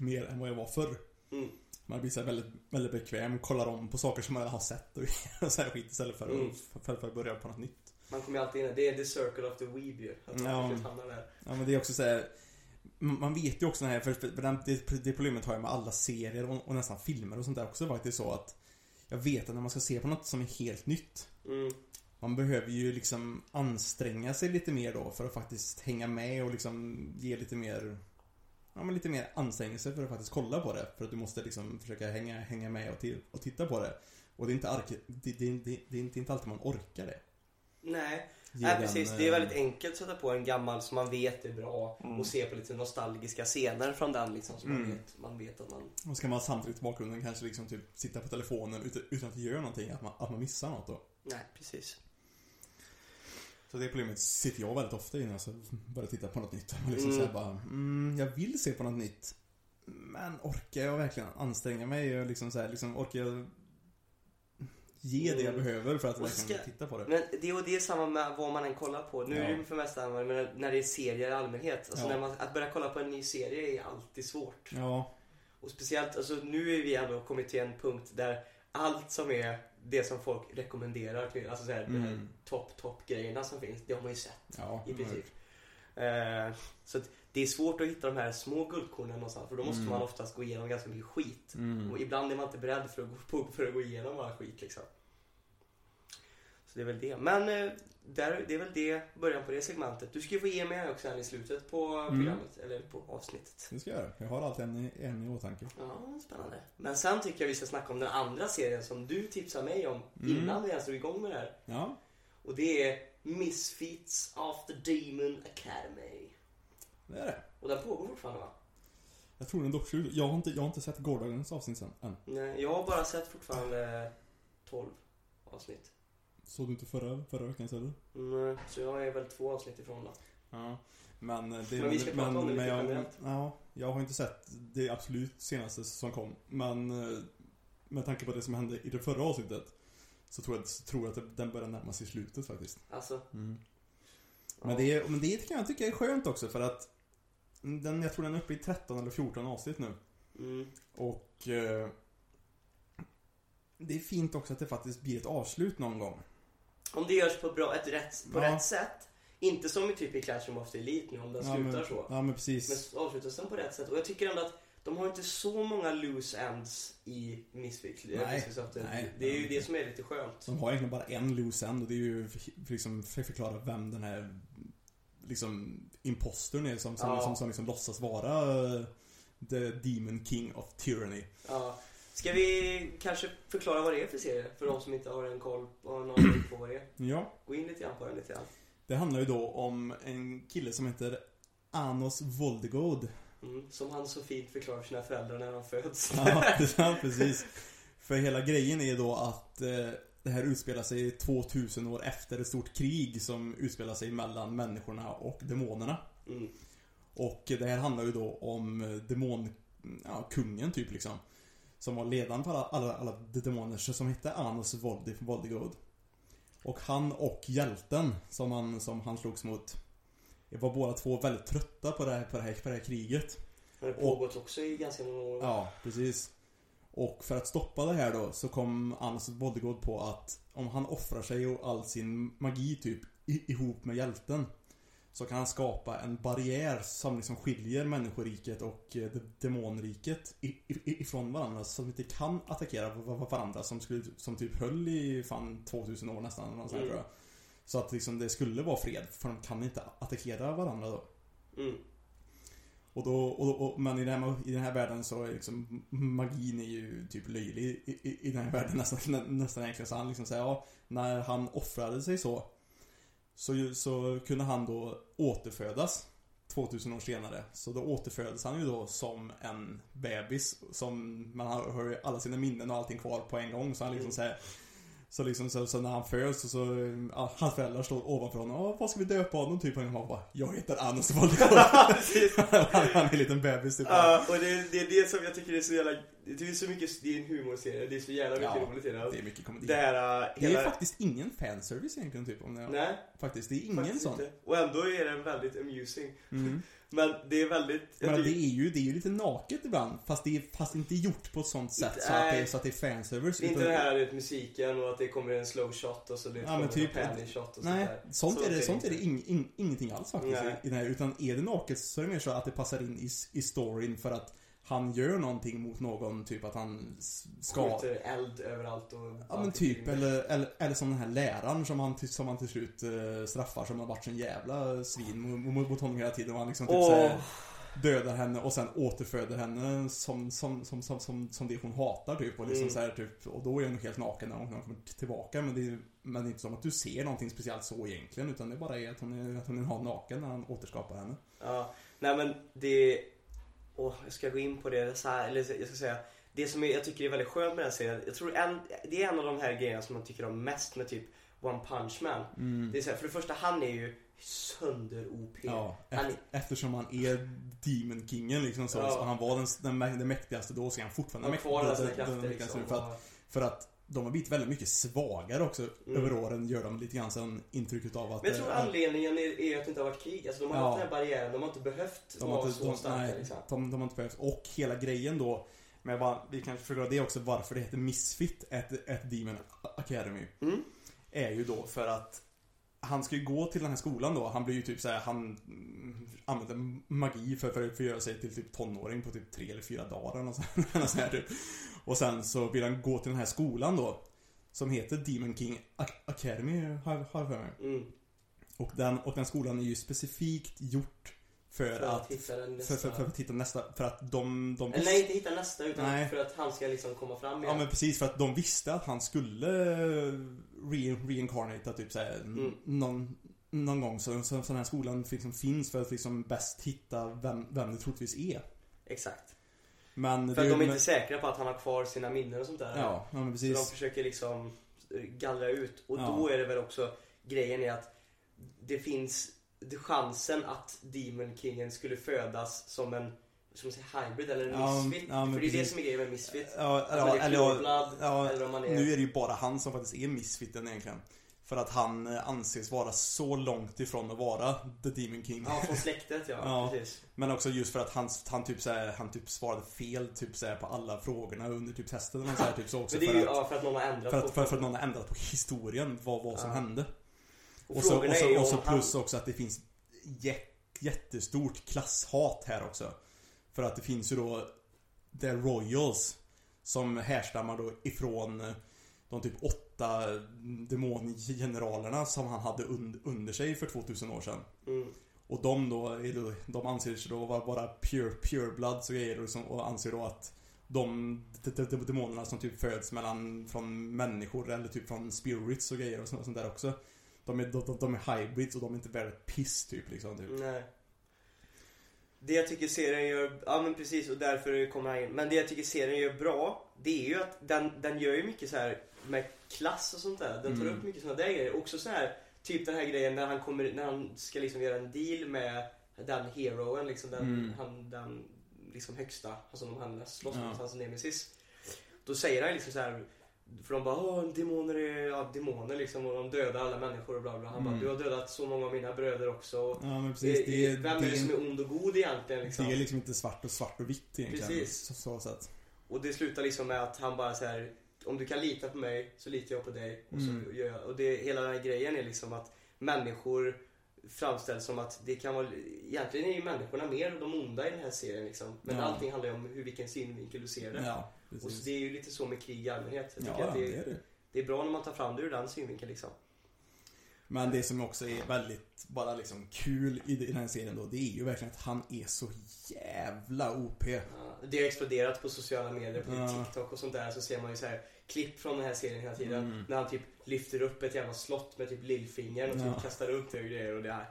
Mer än vad jag var förr. Mm. Man blir så väldigt, väldigt bekväm, kollar om på saker som man har sett och, <laughs> så här skit istället för, Mm. att, för, för att börja på något nytt. Man kommer ju alltid in, det är the circle of the weeb ju. Att man Ja. hamnar där. Ja men det är också så här. man vet ju också den här, för, det, det problemet har jag med alla serier och, och nästan filmer och sånt där också faktiskt så att jag vet att när man ska se på något som är helt nytt Mm. man behöver ju liksom anstränga sig lite mer då för att faktiskt hänga med och liksom ge lite mer Ja men lite mer ansträngelse för att faktiskt kolla på det. För att du måste liksom försöka hänga, hänga med och, ti- och titta på det. Och det är, inte ark- det, det, det, det är inte alltid man orkar det. Nej, Nej den, precis. Det är eh, väldigt enkelt att sätta på en gammal som man vet är bra och se på lite nostalgiska scener från den liksom. Man, Mm. vet, man vet att man... Och ska man samtidigt i bakgrunden kanske liksom typ sitta på telefonen utan, utan att göra någonting, att man, att man missar något då. Nej, precis. Så det problemet sitter jag väldigt ofta i när jag så börjar titta på något nytt. Liksom Mm. såhär bara, mm, jag vill se på något nytt. Men orkar jag verkligen anstränga mig och liksom såhär, liksom orkar jag ge det jag Mm. behöver för att Och verkligen ska- titta på det? Men det, och det är samma med vad man än kollar på. Nu är det Ja. för mesta men när det är serier i allmänhet. Alltså Ja. när man, att börja kolla på en ny serie är alltid svårt. Ja, Och speciellt, alltså nu är vi ändå kommit till en punkt där allt som är det som folk rekommenderar till, alltså såhär, de här Mm. topp, topp grejerna som finns, det har man ju sett. ja. I princip. Eh, så att det är svårt att hitta de här små guldkornen någonstans för då måste Mm. man oftast gå igenom ganska mycket skit. Mm. Och ibland är man inte beredd för att gå, på, för att gå igenom all skit liksom. Så det är väl det. Men eh, där, det är väl det, början på det segmentet. Du ska ju få ge mig också en i slutet på Mm. programmet, eller på avsnittet. Det ska jag göra. Jag har alltid en, en i åtanke. Ja, spännande. Men sen tycker jag vi ska snacka om den andra serien som du tipsade mig om Mm. innan vi ens drog igång med det här. Ja, Och det är Misfits of the Demon Academy. det är det. Och den pågår fortfarande va? Jag tror den dock. Jag har inte, jag har inte sett gårdagens avsnitt sen, än. Nej, jag har bara sett fortfarande 12 avsnitt. Såg du inte förra, förra veckans eller? Mm, så jag är väl två avsnitt ifrån då. Ja. Men, det, Men vi ska prata om det lite men jag, generellt. Ja, jag har inte sett det absolut senaste som kom. Men eh, med tanke på det som hände i det förra avsnittet så tror jag, så tror jag att den börjar närma sig slutet faktiskt. Alltså, Men, ja. det, är- men det kan jag tycka är skönt också för att den, jag tror den är uppe i 13 eller 14 avsnitt nu. Mm, Och eh, det är fint också att det faktiskt blir ett avslut någon gång. Om det görs på, bra, ett rätt, på Ja. rätt sätt. Inte som i typ i Classroom of the Elite nu om den Ja, slutar men, så. Ja men precis. Men avslutas den på rätt sätt. Och jag tycker ändå att de har inte så många loose ends i Misfits. Nej, nej. det är ju det som är lite skönt. De har egentligen bara en loose end och det är ju för, liksom, för att förklara vem den här liksom impostern är som, som, Ja. som, som liksom låtsas vara eh, The Demon King of Tyranny. Ja. Ska vi kanske förklara vad det är för serie? För de som inte har en koll på, någon på vad det är. Ja. Gå in lite grann på den lite grann. Det handlar ju då om en kille som heter Anos Voldegod. Mm, som han så fint förklarar för sina föräldrar när de föds. Ja, <laughs> precis. För hela grejen är då att eh, det här utspelar sig 2000 år efter ett stort krig som utspelar sig mellan människorna och demonerna. Mm. Och det här handlar ju då om eh, demon... Ja, kungen typ liksom. Som var ledaren för alla, alla, alla demoner som hette Anos Voldi, Voldigod. Och han och hjälten som han, som han slogs mot var båda två väldigt trötta på det här, på det här, på det här kriget. Det har pågått också i ganska många år. Ja, precis. Och för att stoppa det här då så kom Anos Voldigod på att om han offrar sig och all sin magi typ ihop med hjälten så kan han skapa en barriär som liksom skiljer människoriket och eh, demonriket ifrån varandra de inte kan attackera va- va- varandra som, skulle, som typ höll i fan 2000 år nästan eller Mm. tror jag. Så att liksom det skulle vara fred för de kan inte attackera varandra då. Mm. Och då, och, och, men i den, här, i den här världen så är liksom magin är ju typ löjlig i, i, i den här världen <laughs> nästan, nä, nästan egentligen. Så han liksom säger ja, när han offrade sig så, så, så kunde han då återfödas 2000 år senare. Så då återföddes han ju då som en bebis. Som, man har, har ju alla sina minnen och allting kvar på en gång. Så han liksom Mm. säger så liksom så, så när han föds så, så ja, hans föräldrar står ovanför honom. Ja, vad ska vi döpa honom? Typ och han bara, jag heter Anders Voldemort. <laughs> <laughs> Han är en liten bebis typ. Ja, och det, det är det som jag tycker är så jävla det är så mycket, det är en humorserie, det är så jävla mycket roligt i den. Det är mycket komedi. Det här, äh, Det hela... är faktiskt ingen fanservice egentligen typ om det Nej, Faktiskt, det är ingen faktiskt sån. inte. Och ändå är den väldigt amusing. Mm. <laughs> Men det är väldigt... Men det är ju, det är ju lite naket ibland, fast det är fast inte gjort på ett sånt sätt så att, det, Nej. är- så att det är fanservice. Inte utan- det här vet, musiken och att det kommer en slow shot och så det Ja, kommer typ- en panning shot och Nej, sånt där. sånt Så är det, sånt är det ing, ing, ingenting alls faktiskt Nej. i, i den här. Utan är det naket så är det mer så att det passar in i, i storyn för att han gör någonting mot någon, typ att han ska... Skjuter eld överallt och... Ja men typ, eller, eller, eller som den här läraren som han, som han till slut eh, straffar som har varit sån jävla svin mot, mot, honom hela tiden. Och han liksom typ Åh. såhär dödar henne och sen återföder henne som, som, som, som, som, som det hon hatar typ. Och liksom Mm. så här, typ, och då är hon helt naken när hon, när hon kommer tillbaka. Men det, är, men det är inte som att du ser någonting speciellt så egentligen. Utan det bara är att hon är, att hon är naken när han återskapar henne. Ja, nej men det... Åh, jag ska gå in på det så här, eller jag ska säga. Det som jag tycker är väldigt skönt med den här serien, jag tror en, det är en av de här grejerna som man tycker om mest med typ One Punch Man. Det är så här, för det första, han är ju sönder-OP. Ja, Han efter, eftersom han är Demon Kingen liksom så, Ja. så han var den, den, mä- den mäktigaste då, så är han fortfarande har kvar den- den- den liksom. mäktigaste nu, För att, för att de har blivit väldigt mycket svagare också Mm. över åren, gör de lite grann sen intrycket av att... Men jag tror eh, anledningen är, är att det inte har varit krig. Alltså de har Ja. haft den här barriären, de har inte behövt de har vara inte, så de, starka nej, liksom. de, de har inte behövt. Och hela grejen då, med bara, vi kanske förklarar det också, varför det heter Misfit, ett, ett Demon Academy. Mm. är ju då för att han ska ju gå till den här skolan då. Han blir ju typ såhär, han använder magi för, för, för att göra sig till typ tonåring på typ tre eller fyra dagar och så, <laughs> här, typ. Och sen så vill han gå till den här skolan då. Som heter Demon King Ac- Academy, har jag för mig. Mm. Och den, och den skolan är ju specifikt gjort för, För att... att hitta den För, nästa. för, för att hitta nästa, för att de... de Eller nej, inte hitta nästa utan Nej. för att han ska liksom komma fram Ja igen. men precis, för att de visste att han skulle re reincarnata typ såhär Mm. någon, någon gång. Så, så, så den här skolan liksom finns för att liksom bäst hitta vem, vem det troligtvis är. Exakt. Men För att de är men- inte säkra på att han har kvar sina minnen och sånt där. Ja, ja men Så precis. de försöker liksom gallra ut. Och Ja. då är det väl också grejen är att det finns chansen att Demon Kingen skulle födas som en som säger, hybrid eller en Ja, misfit. ja, För det är det som är grejen med misfit. Ja, Att man ja, är eller, pureblood, ja, eller om man är... nu är det ju bara han som faktiskt är misfitten egentligen. För att han eh, anses vara så långt ifrån att vara The Demon King. Ja, från släktet ja. <laughs> Ja. Precis. Men också just för att han, han, typ, såhär, han typ svarade fel typ, såhär, på alla frågorna under typ. Och såhär, typ, så <laughs> också Men det är för ju att, ja, för att någon har ändrat för, att, på för, för att någon har ändrat på historien, vad, vad som Ja. hände. Och så, och så, och så plus också att det finns jä, jättestort klasshat här också. För att det finns ju då The Royals som härstammar då ifrån eh, de typ åtta demongeneralerna som han hade un, under sig för 2000 år sedan. Mm. Och de då, de anser sig då vara bara pure, pure bloods och grejer och, som, och anser då att de, de, de, de demonerna som typ föds mellan, från människor eller typ från spirits och grejer och sånt, sånt där också. De är, de, de är hybrids och de är inte värda piss typ liksom. Typ. Nej. Det jag tycker serien gör, ja men precis och därför kommer han in. Men det jag tycker serien gör bra, det är ju att den, den gör ju mycket så här med klass och sånt där. Den tar Mm. upp mycket sådana där grejer. Också så här, typ den här grejen när han kommer, när han ska liksom göra en deal med den heroen, liksom den, Mm. han, den liksom högsta, alltså de han slåss Ja. mot, hans nemesis. Då säger han liksom så här. För de bara Åh, demoner är ja, demoner liksom och de dödar alla människor och bla bla. Han Mm. bara du har dödat så många av mina bröder också. Ja men precis. Det är, vem är det det, som är ond och god egentligen liksom? det är liksom inte svart och svart och vitt egentligen. Precis. Så, så sätt. Och det slutar liksom med att han bara så här. Om du kan lita på mig så litar jag på dig. Och, så Mm. gör jag. och det, hela den här grejen är liksom att människor framställs som att det kan vara, egentligen är ju människorna mer de onda i den här serien liksom. Men Ja. allting handlar ju om hur, vilken synvinkel du ser det. Ja, och så det är ju lite så med krig i allmänhet. Jag ja, tycker att det, det är det. det är bra när man tar fram det ur den synvinkeln liksom. Men det som också är väldigt bara liksom kul i i den här serien då, det är ju verkligen att han är så jävla OP. Ja, Det har exploderat på sociala medier, på Ja. TikTok och sånt där. Så ser man ju så här klipp från den här serien hela tiden. Mm. När han typ lyfter upp ett jävla slott med typ lillfingern och typ Ja. kastar upp det och grejer. Och det här.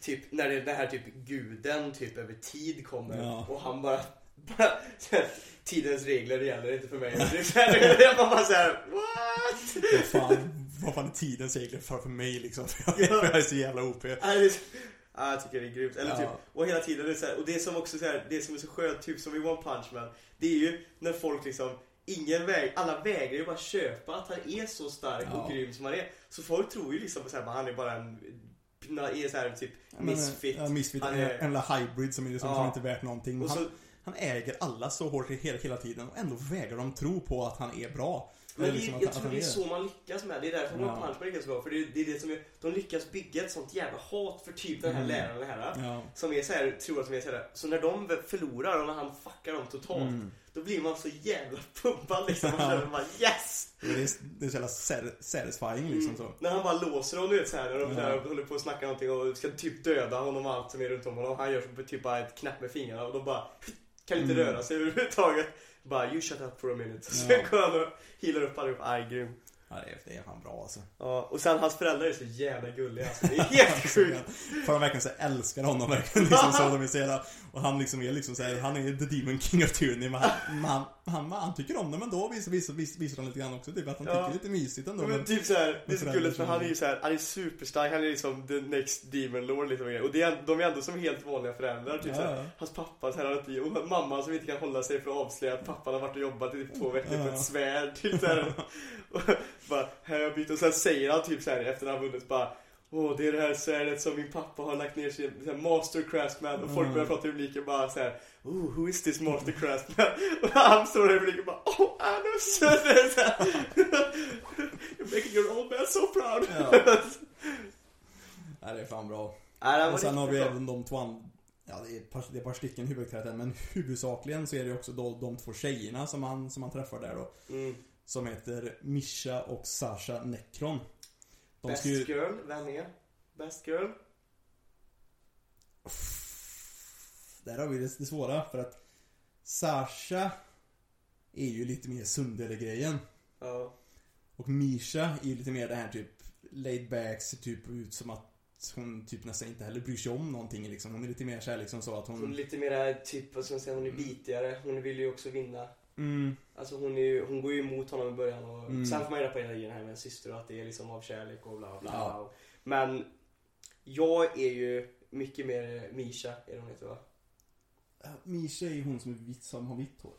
Typ när det, det här typ guden typ över tid kommer. Ja. Och han bara, bara <laughs> Tidens regler gäller inte för mig. Jag bara såhär, what? Vad fan, vad fan är tidens regler för, för mig liksom? För <laughs> jag, för jag är så jävla OP. Ja, Ja, jag tycker det är grymt. Eller Ja. typ, och hela tiden, det är så här, och det som också så här, det som är så skönt, typ som i One Punch Man, det är ju när folk liksom Ingen väg, alla vägrar ju bara köpa att han är så stark och Ja. grym som han är. Så folk tror ju liksom här, han är bara en, är så här, typ misfit. Ja, misfit. Han En, är- en jävla hybrid som är liksom, Ja. som inte är värt någonting. Och han, så, han äger alla så hårt hela, hela tiden och ändå vägrar de tro på att han är bra. Men det, liksom jag tror det är så man lyckas med. Det är därför Ja. One Punch Man lyckas bra. För det, det är det som är, de lyckas bygga ett sånt jävla hat för typ den här Mm. läraren, här. Ja. Som är så här, tror att de är så här. Så när de förlorar och när han fuckar dem totalt. Mm. Då blir man så jävla pumpad liksom. Man känner bara yes! Det är, det är så jävla satisfying liksom så. När han bara låser dem, du vet såhär, när de Ja. håller på att snacka någonting och ska typ döda honom och allt som är runt om honom. Han gör så typ bara ett knäpp med fingrarna och de bara kan inte Mm. röra sig överhuvudtaget. Bara you shut up for a minute. Ja. Sen går han och healar upp allihop. Aj, grym. Ja, det är, fan bra alltså. Ja, och sen hans föräldrar är så jävla gulliga alltså. Det är helt <laughs> sjukt. För de verkligen så älskar honom verkligen liksom så. Så jävla, och han liksom är liksom så här, han är the demon king of tyranny men han, han, han, han tycker om det men då visar, visar, visar, visar han lite grann också typ att han Ja. tycker det är lite mysigt ändå. Men Men, typ såhär, det är så gulligt för han är ju såhär, han är superstark, han är liksom the next demon lord liksom. Och det är, de är ändå som helt vanliga föräldrar. Typ Ja, såhär, ja. hans pappa så här, och mamma som inte kan hålla sig för att avslöja att pappan har varit och jobbat i typ två veckor på Ja. ett svärd. Typ såhär. <laughs> Och bara, här har jag bytt. Och sen säger han typ såhär efter han vunnit bara Åh, det är det här svärdet som min pappa har lagt ner sin så här, master craftsman och folk Mm. börjar prata i publiken bara så här. Oh, who is this master craftsman? <laughs> Och han står där i publiken bara Oh, <laughs> så här, <laughs> You're making your old man so proud! Ja. Nej, det är fan bra. Nej, Och sen har vi bra. även de två Ja, det är ett par, det är ett par stycken huvudkaraktärer men huvudsakligen så är det också de, de två tjejerna som han, som han träffar där då. Mm. Som heter Misha och Sasha Necron. De Best ju... girl, vem är? Best girl? Där har vi det, det svåra för att Sasha är ju lite mer Sundele-grejen. Ja. Och Misha är ju lite mer det här typ laid back, ser typ ut som att hon typ nästan inte heller bryr sig om någonting liksom. Hon är lite mer såhär liksom så att Hon är hon... lite mer typ, vad ska man säga, hon är bitigare. Hon vill ju också vinna. Mm, Alltså hon, är ju, hon går ju emot honom i början och Mm. sen får man reda på hela grejen här med en syster och att det är liksom av kärlek och bla bla Ja. bla. Men jag är ju mycket mer Misha, är det hon heter va? Ja, Misha är ju hon som är vitt, som har vitt hår.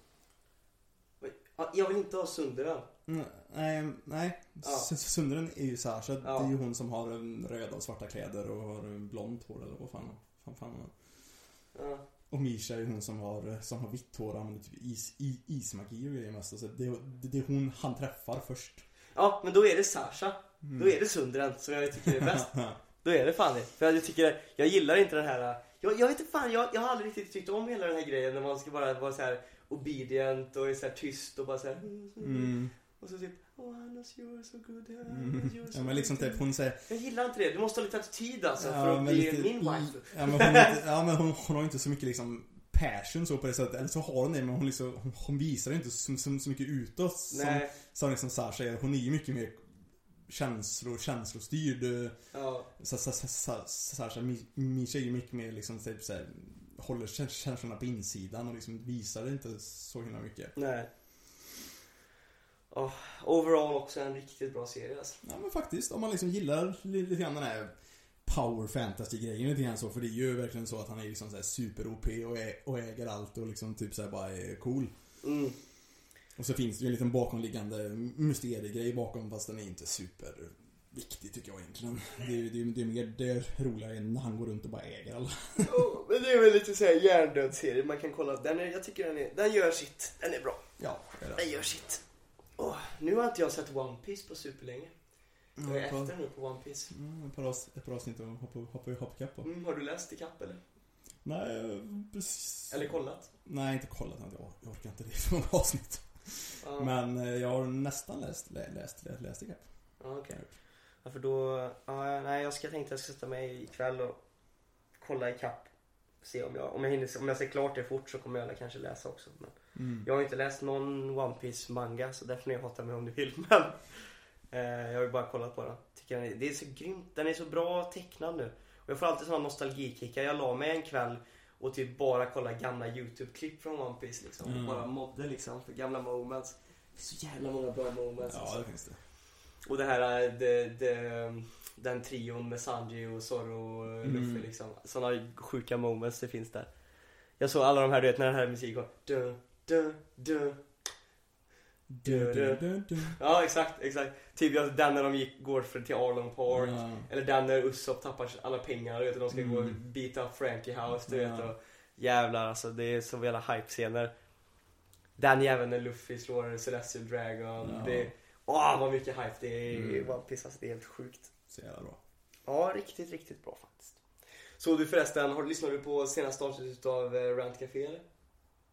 Ja, Jag vill inte ha Sunderen. Mm, nej, nej. Ja. S- Sundren är ju Sasha. Ja. Det är ju hon som har röda och svarta kläder och har blont hår eller vad fan, fan, fan. Ja. Och Misha är hon som har, som har vitt hår och använder typ is, i, ismagi och grejer mest. Så det, det, det är hon han träffar först. ja, men då är det Sasha. Mm. Då är det Sunderen som jag tycker är bäst. <laughs> Då är det fan det. För jag tycker, jag gillar inte den här, jag, jag vet inte fan, jag, jag har aldrig riktigt tyckt om hela den här grejen när man ska bara vara så här obedient och är så här tyst och bara så här. Mm. Och så typ, oh Hannes you're so good, <laughs> yeah, Mm. you're so Ja men liksom good." typ hon säger Jag gillar inte det, du måste ha lite attityd alltså Ja, för att bli lite- min wife. Ja men hon, inte, ja, men hon, hon har inte så mycket liksom passion så på det sättet. Eller så har hon det men hon, liksom, hon, hon visar inte så, så, så mycket utåt som, som liksom Sasha är. Hon är ju mycket mer känslor, känslostyrd. ja. Sa- sa- sa- sa- Sasha, Mi- Misha är ju mycket mer liksom typ såhär Håller kä- känslorna på insidan och liksom visar det inte så himla mycket. Nej. Oh, overall också en riktigt bra serie alltså. Ja men faktiskt, om man liksom gillar li- lite grann den här Power fantasy-grejen lite grann så. För det är ju verkligen så att han är liksom såhär super-OP och, och äger allt och liksom typ såhär bara är cool. Mm. Och så finns det ju en liten bakomliggande mysteriegrej bakom fast den är inte superviktig tycker jag egentligen. Det är, det är, det är mer det roliga än när han går runt och bara äger alla. Oh, men det är väl lite såhär hjärndöd serie, man kan kolla. Den är, jag tycker den är, den gör sitt. Den är bra. Ja, det är det. Den gör sitt. Åh, nu har inte jag sett One Piece på superlänge. Jag är Mm, efter nu på One Piece. Mm, ett, par avs- ett par avsnitt att hoppa, hoppa, hoppa ikapp på. Mm, har du läst ikapp eller? Nej, precis. Eller kollat? Nej, inte kollat. Jag, jag orkar inte <laughs> det så många avsnitt. Ja, Men eh, jag har nästan läst, lä, läst, läst, läst ikapp. ja okej. Ja, för då, ja, nej jag ska tänkte jag ska sätta mig ikväll och kolla ikapp. Se om jag, om jag hinner, om jag ser klart det fort så kommer jag kanske läsa också. Men Mm. jag har inte läst någon One Piece manga så där får ni hata mig om ni vill. <laughs> Men eh, jag har ju bara kollat på den. Tycker den är, det är så grymt, den är så bra tecknad nu. Och jag får alltid sådana nostalgikickar. Jag la mig en kväll och typ bara kolla gamla YouTube-klipp från One Piece liksom. Mm. Och bara modde liksom för gamla moments. Så jävla många bra moments. Ja, alltså. det finns det. Och det här, eh, det, det, den trion med Sanji och Zorro och Mm. Luffy liksom. Sådana sjuka moments det finns där. Jag såg alla de här, du vet när den här musiken kom. Du, du, du. Du, du, du, du. Ja exakt, exakt. Typ jag- den när de gick, går för, till Arlong Park. Ja. Eller den när Usopp tappar alla pengar, du vet och de ska gå och Mm. beat up Frankie House, du Ja. vet och Jävlar alltså, det är så jävla hype-scener. Den jäveln när Luffy slår Celestial Dragon. Ja. Det, åh vad mycket hype det är i Mm. One Piece, alltså det är helt sjukt. Så jävla bra. Ja, riktigt, riktigt bra faktiskt. Så du förresten, har, lyssnade du på senaste avsnittet av eh, Rant Café eller?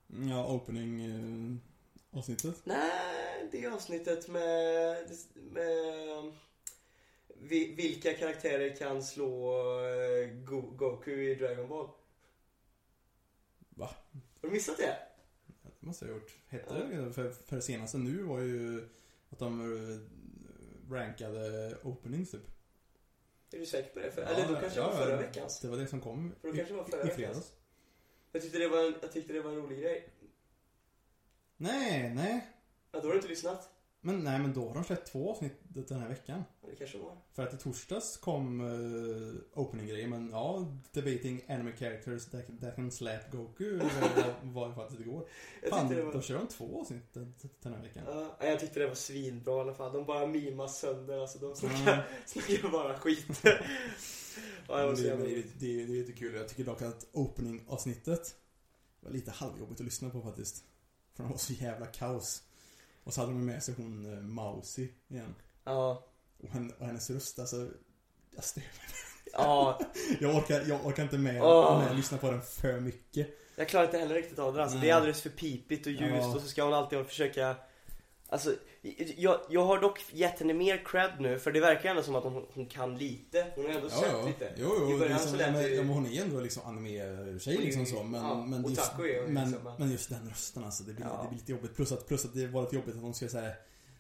Ja, opening eh, avsnittet. Nej, det är avsnittet med, med vi- vilka karaktärer kan slå eh, Go- Goku i Dragon Ball? Va? Har du missat det? Det måste jag ha gjort. Hette det? För, för senaste nu var ju att de eh, rankade openings typ. Är du säker på det? För, Ja, eller då kanske ja, var förra ja. veckans. Det var det som kom För då i, kanske var förra i veckans. fredags. Jag tyckte, det var en, jag tyckte det var en rolig grej. Nej, nej. Ja, då har du inte lyssnat? Men nej, men då har de släppt två avsnitt den här veckan. Ja, Det kanske var. För att i torsdags kom uh, opening-grejen, men ja, debating anime characters that, that can slap Goku <laughs> var, var faktiskt igår. Jag Fan, var... då kör de två avsnitt den, den här veckan. Ja, jag tyckte det var svinbra i alla fall. De bara mimar sönder, alltså de snackar, Mm. <laughs> snackar bara skit. <laughs> ja, jag var så det, det, det, det är lite kul. Jag tycker dock att opening-avsnittet var lite halvjobbigt att lyssna på faktiskt. För det var så jävla kaos. Och så hade de med sig hon uh, Mausi igen. Ja, Och, henne, och hennes röst, alltså. Jag stör mig. ja, <laughs> Jag orkar, jag orkar inte med, med att lyssna på den för mycket. jag klarar inte heller riktigt av det alltså. Nej. Det är alldeles för pipigt och ljust Ja. och så ska hon alltid försöka Alltså, jag, jag har dock gett henne mer cred nu för det verkar ändå som att hon, hon kan lite. Hon har ändå Ja, sett ja. lite. Jo, jo. I början liksom, så lät det ju- men hon är ändå liksom anime-tjej liksom så. Men, Ja, men, just, hon men, liksom, men- men just den rösten alltså. Det blir, Ja. det blir lite jobbigt. Plus att, plus att det var lite jobbigt att de ska säga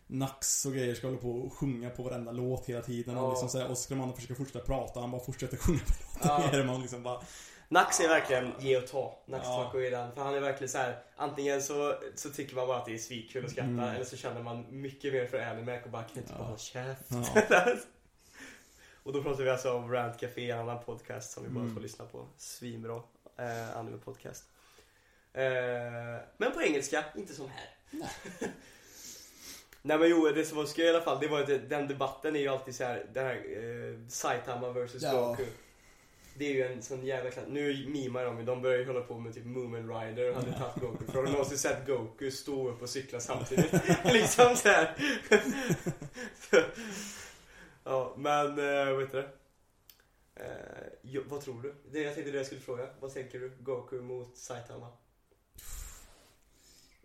Nax och grejer ska hålla på och sjunga på varenda låt hela tiden. Ja. Och, liksom, och så ska man försöka fortsätta prata han bara fortsätter sjunga på låten. Ja. Man liksom bara, Nax är verkligen ge och ta. Nax Ja. Den. För han är verkligen så här. Antingen så, så tycker man bara att det är svitkul att skratta. Mm. Eller så känner man mycket mer för Animac och bara kan inte Ja. bara hålla käft. ja. <laughs> och då pratar vi alltså om Rant Café, en annan podcast som vi bara Mm. får lyssna på. Svinbra eh, anime podcast. Eh, men på engelska, inte som här. Nej. <laughs> Nej men jo, det som var skoj i alla fall, det var att den debatten är ju alltid så här, den här eh, Saitama vs Ja. Goku. Det är ju en sån jävla klass. Nu mimar de ju, de börjar ju hålla på med typ Moomin Rider och hade tagit <laughs> Goku. För har du någonsin sett Goku stå upp och cykla samtidigt? <laughs> liksom så här. <laughs> ja, men eh, vad heter det? Eh, jo, vad tror du? Det jag tänkte det jag skulle fråga. Vad tänker du? Goku mot Saitama?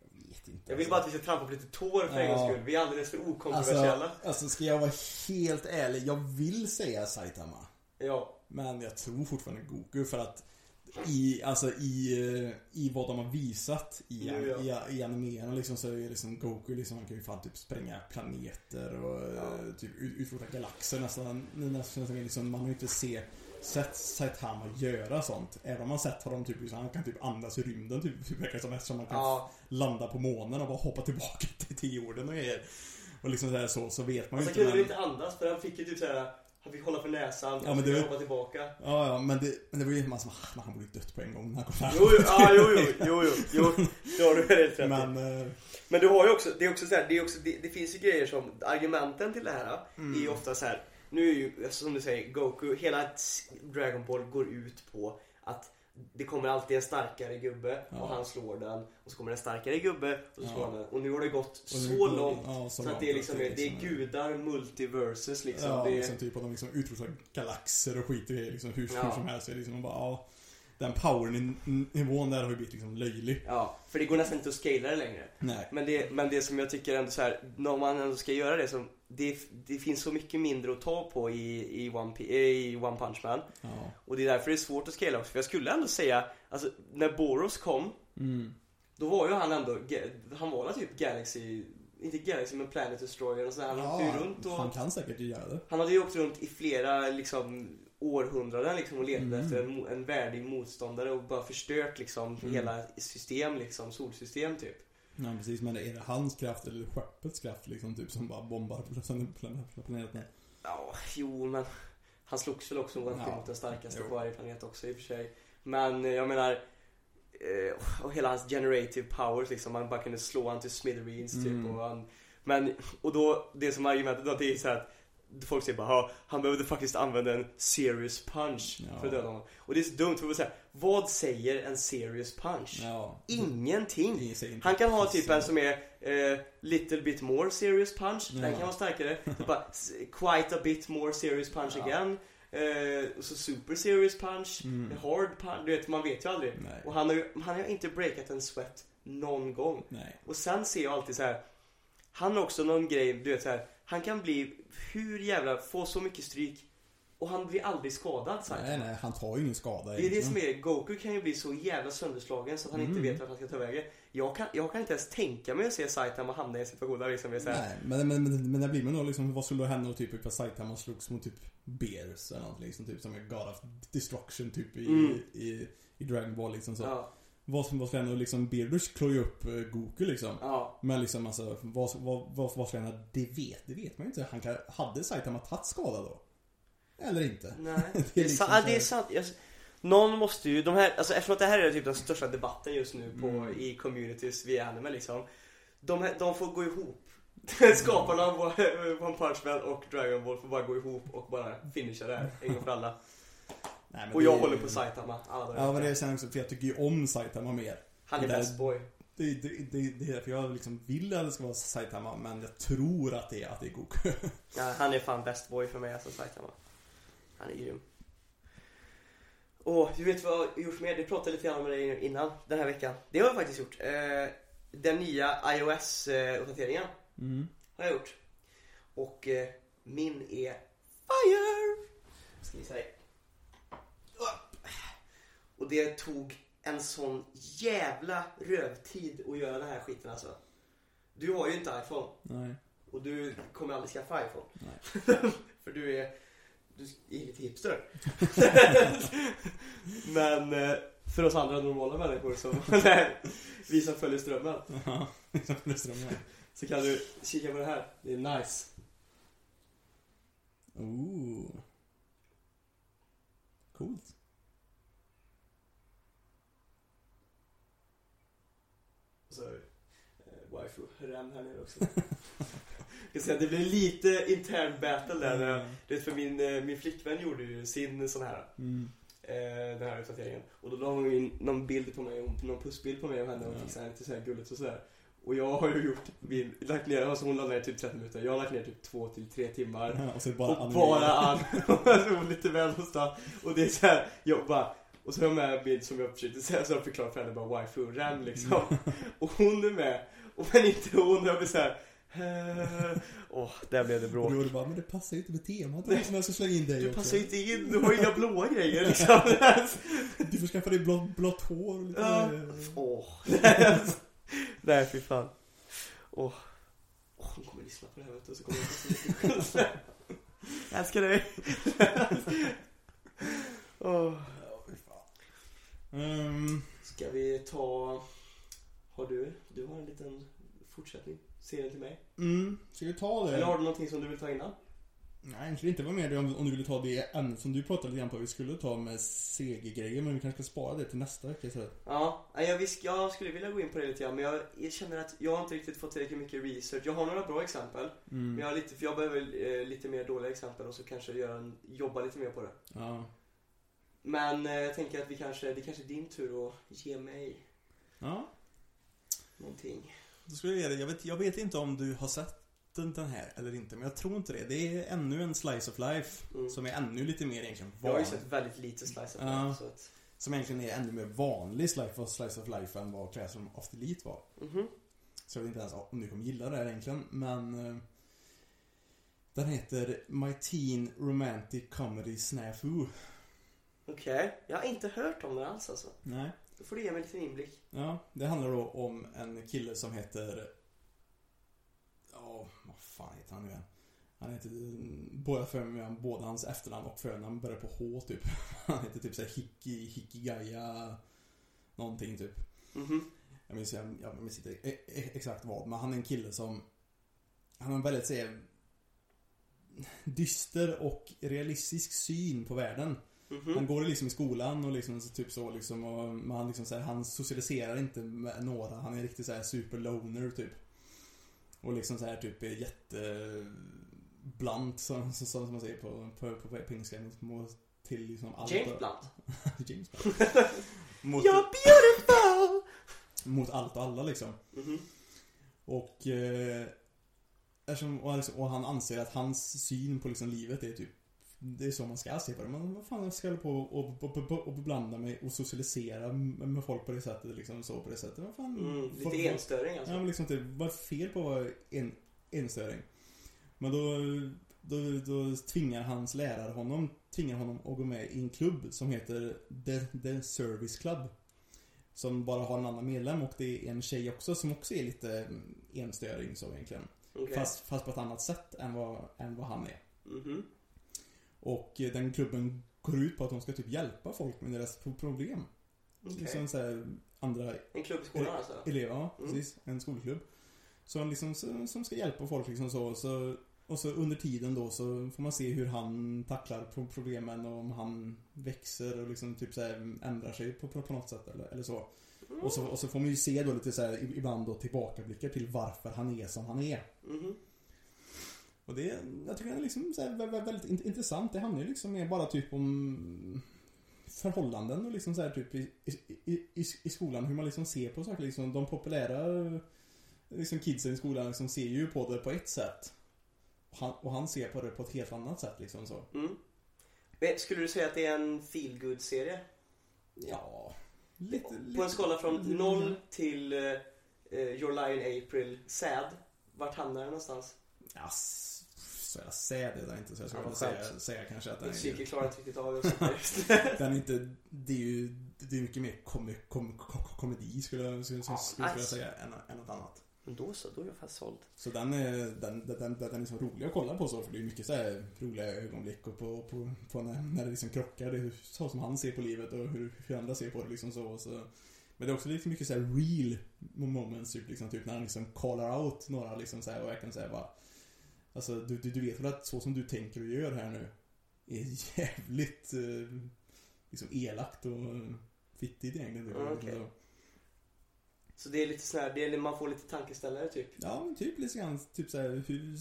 Jag vet inte. Jag vill bara att vi ska trampa på lite tår för en Ja. gångs skull. Vi är alldeles för okontroversiella. Alltså, alltså ska jag vara helt ärlig, jag vill säga Saitama. Ja. Men jag tror fortfarande Goku för att i, alltså i, eh, i vad de har visat i, Jo, ja. i, i animerna liksom så är det liksom Goku liksom, han kan ju fan typ spränga planeter och Ja. eh, typ ut- utrota galaxer nästan, nästan liksom, man har ju inte se, sett Saitama göra sånt. Även om man sett honom typ, liksom, han kan typ andas i rymden typ, typ verkar som eftersom man kan Ja. landa på månen och bara hoppa tillbaka till, <laughs> till jorden och grejer. Och liksom så, här, så, så vet man ju Alltså inte. kunde men- inte andas för han fick ju typ såhär Han fick hålla för näsan och Ja, men det- han hoppa tillbaka. Ja, ja, men det, men det var ju man som, ah, han borde ju dött på en gång när han kom. Jo, jo, ja, jo, jo, <laughs> jo, jo, jo, det har du rätt i. Men, eh, Men du har ju också, det är också så här, det, är också, det, det finns ju grejer som, argumenten till det här Mm. är ju ofta så här. Nu är ju, som du säger, Goku, hela Dragon Ball går ut på att det kommer alltid en starkare gubbe Ja. och han slår den. Och så kommer en starkare gubbe och så slår han den. Och nu har det gått så går- långt. ja, så så att det är långt liksom, det det är liksom- gudar multiverses liksom. ja, det är, liksom typ att de liksom utrotar galaxer och skit i liksom hur, hur som helst. Det är liksom bara, ja. Den powernivån där har ju blivit liksom löjlig. Ja, för det går nästan inte att scala det längre. Nej. Men det, men det som jag tycker ändå så här, när man ändå ska göra det så det, det finns så mycket mindre att ta på i, i, One, Pi- i One Punch Man. Ja. Och det är därför det är svårt att scala också. För jag skulle ändå säga, alltså när Boros kom, Mm. då var ju han ändå, han var typ Galaxy, inte Galaxy men Planet Destroyer och sådär. Han åkte ju runt och... han kan säkert göra det. Han hade ju åkt runt i flera liksom århundraden liksom och letat Mm. efter en, en värdig motståndare och bara förstört liksom Mm. hela system liksom, solsystem typ. Ja, precis. Men är det hans kraft eller skeppets kraft liksom typ som bara bombar sönder plan- planeten? Ja, jo men Han slogs väl också mot, Ja. den starkaste Jo. på varje planet också i och för sig. Men eh, jag menar, eh, och hela hans generative powers liksom. Han bara kunde slå han till smithereens typ. Mm. Och, han, men, och då, det som argumentet då, det är så att Folk säger bara "Ja, han behövde faktiskt använda en serious punch Ja. för att döda honom. Och det är så dumt för att säga, vad säger en serious punch? Ja. Ingenting. Han kan ha typ en som är eh, little bit more serious punch. Den Ja. kan vara starkare. Så bara quite a bit more serious punch again. Eh, och så super serious punch. Mm. Hard punch. Du vet, man vet ju aldrig. Nej. Och han har ju han har inte breakat en sweat någon gång. Nej. Och sen ser jag alltid så här. Han har också någon grej, du vet så här. Han kan bli hur jävla, få så mycket stryk. Och han blir aldrig skadad här. Nej, nej, han tar ju ingen skada Det är det som är, Goku kan ju bli så jävla sönderslagen så att han inte Mm. vet vart han ska ta vägen. Jag kan, jag kan inte ens tänka mig att se Saitama hamna i en situation där liksom är så här, Nej, men, men, men, men det blir man då liksom, vad skulle hända typ ifall Saitama slogs mot typ Bears eller något liksom, typ som är God of Destruction typ i, Mm. i, i Dragon Ball liksom så. Ja, Vad som vad skulle hända, liksom Beardus klår ju upp eh, Goku liksom. ja. Men liksom alltså, vad, vad, vad, vad skulle hända? Det vet, det vet man ju inte. Han kan, hade Saitama tagit skada då? Eller inte? Nej. Det <laughs> Det är är, liksom ja, så det är här- sant. Jag, någon måste ju, de här, alltså eftersom att det här är typ den största debatten just nu på, Mm. i communities via anime liksom. De, här, de får gå ihop. Skaparna av One Punch Man och Dragon Ball får bara gå ihop och bara finisha det här en gång för alla. Nej, Och jag är- håller på Saitama alla dagar i Ja men det är sen också, för jag tycker ju om Saitama mer. Han är best boy. Det, det, det, det är därför jag liksom vill att det ska vara Saitama, men jag tror att det är, att det är Goku. <laughs> Ja, han är fan best boy för mig, alltså Saitama. Han är grym. Åh, du vet vad jag har gjort mer? Vi pratade lite grann med dig innan den här veckan. Det har jag faktiskt gjort. Eh, den nya iOS-uppdateringen Mm. har jag gjort. Och eh, min är FIRE! Ska vi säga. Och det tog en sån jävla rövtid att göra den här skiten alltså. Du har ju inte iPhone. Nej. Och du kommer aldrig skaffa iPhone. Nej. <laughs> För du är, du är lite hipster. <laughs> Men eh, för oss andra normala människor som, <laughs> vi som följer strömmen. Ja, liksom det strömmar. Så kan du kika på det här. Det är nice. Ooh. Coolt. Så eh, waifu ram här nere också. Jag säga, det blir lite intern battle där. jag- Det för min, eh, min flickvän gjorde ju sin sån här Mm. eh, den här uppdateringen. Och då la hon in någon bild på mig, någon pussbild på mig och henne och fixade lite så här gulligt och sådär. Och jag har ju gjort min, lagt ner, alltså hon la ner typ 30 minuter. Jag har lagt ner typ 2 till 3 timmar. Ja, och så bara och anime. bara an, <laughs> och lite väl någonstans. Och det är så här, jag bara, och så har jag med en bild som jag försökte säga, så har jag förklarat för henne bara waifu ram liksom. Och hon är med, och men inte hon, jag blir så här. eh, Åh, där blev det Och bråk. då var det bara, men det passar ju inte med temat. Det är som jag ska slänga in dig Du också. passar ju inte in, du har ju inga blåa grejer liksom. Du får skaffa dig blått, blått hår och lite... Ja. Åh. Nej, fy fan. Åh. Åh, hon kommer lyssna på det här vet du, så kommer jag <laughs> Jag älskar dig. Åh. Ehm, Ska vi ta... Har du? Du har en liten fortsättning. Serien till mig. mm, ska vi ta det? Eller har du någonting som du vill ta innan? Nej, jag skulle inte vara med om, om du ville ta det ämnet som du pratade lite grann på. Vi skulle ta med CG-grejer, men vi kanske ska spara det till nästa vecka istället. Ja, jag, visst, jag skulle vilja gå in på det lite grann men jag, jag känner att jag har inte riktigt fått tillräckligt mycket research. Jag har några bra exempel. Men Mm. jag, har lite, för jag behöver eh, lite mer dåliga exempel och så kanske göra en, jobba lite mer på det. Ja. Men eh, jag tänker att vi kanske, det kanske är din tur att ge mig Ja. någonting. Då skulle jag, ge dig- jag, vet, jag vet inte om du har sett den, här eller inte, men jag tror inte det. Det är ännu en slice of life Mm. som är ännu lite mer egentligen Jag har ju sett väldigt lite Slice of Ja. Life så att... Som egentligen är ännu mer vanlig slice of, slice of life än vad Classroom of the Elite var. Mhm. Så jag vet inte ens om du kommer gilla det här egentligen, men... eh, Den heter My Teen Romantic Comedy Snafu. Okej, jag har inte hört om den alls alltså. Nej. Då får du ge mig en liten inblick. Ja, det handlar då om en kille som heter... Ja, vad fan heter han nu igen? Han heter... Båda för båda hans efternamn och förnamn börjar på H typ. <laughs> Han heter typ såhär Hiki, Hikigaya... Någonting typ. Mhm. Jag minns, jag, jag minns inte e- e- exakt vad, men han är en kille som... Han har en väldigt såhär... dyster och realistisk syn på världen. Mhm. Han går liksom i skolan och liksom så- typ så liksom och men han liksom så här, han socialiserar inte med några. Han är riktigt så här super loner typ. Och liksom så här typ är jätte blunt som, som, som man säger på, på, på, på engelska. Mot- Till liksom allt. James Blunt. <laughs> James Blunt. <laughs> mot, You're beautiful! mot allt och alla liksom. Mhm. Och, eh, eftersom, och, liksom, och han anser att hans syn på liksom livet är typ det är så man ska se på det. Men vad fan ska jag hålla på och, och, och, och beblanda mig och socialisera med folk på det sättet liksom så på det sättet. Vad fan? Mm, vad- lite vad- enstöring alltså. Ja men liksom inte, vad är fel på att vara en, enstöring? Men då, då, då tvingar hans lärare honom, tvingar honom att gå med i en klubb som heter The, The Service Club. Som bara har en annan medlem och det är en tjej också som också är lite mm, enstöring så egentligen. Okej. Fast, fast på ett annat sätt än vad, än vad han är. Mhm. Och eh, den klubben går ut på att de ska typ hjälpa folk med deras pro- problem. Okej. Liksom så här, andra En klubb i skolan alltså? elever, ja, Mm. precis. En skolklubb. Så liksom, så- som ska hjälpa folk liksom så, så. Och så under tiden då så får man se hur han tacklar pro- problemen och om han växer och liksom typ så här ändrar sig på, på, på något sätt eller, eller så. Och så. Och så får man ju se då lite så här, ibland då tillbakablickar till varför han är som han är. Mhm. Och det, jag tycker det är liksom här, vä- vä- väldigt int- intressant. Det handlar ju liksom mer bara typ om förhållanden och liksom så här typ i, i, i, i, skolan. Hur man liksom ser på saker. Liksom de populära liksom kidsen i skolan liksom ser ju på det på ett sätt. Och han, och han ser på det på ett helt annat sätt liksom så. Mm. Skulle du säga att det är en feel serie Ja, lite... På lite en skala från lite- 0 till eh, Your Lion April, sad. Vart hamnar den någonstans? Ja, så jävla säd är den inte så jag skulle Ja, säga, säga kanske att den är... psyke klarar inte riktigt av det. <laughs> Den är inte, det är ju, det är mycket mer kom, kom, kom, komedi skulle jag, skulle, Ja, skulle jag nice. säga än, än något annat. Men då så, då är jag fast såld. Så den är, den, den, den, den är så rolig att kolla på så för det är mycket så här roliga ögonblick och på, på, på när, när det liksom krockar. Det är så som han ser på livet och hur, hur andra ser på det liksom så. så. Men det är också lite mycket så här real moments typ, liksom, typ när han liksom callar out några liksom så här och verkligen säger bara Alltså du, du, du vet väl att så som du tänker och gör här nu är jävligt eh, liksom elakt och fittigt egentligen. Ja, okej. Så- Så det är lite sån här, det är, man får lite tankeställare typ. Ja, men typ lite grann typ så här, hur,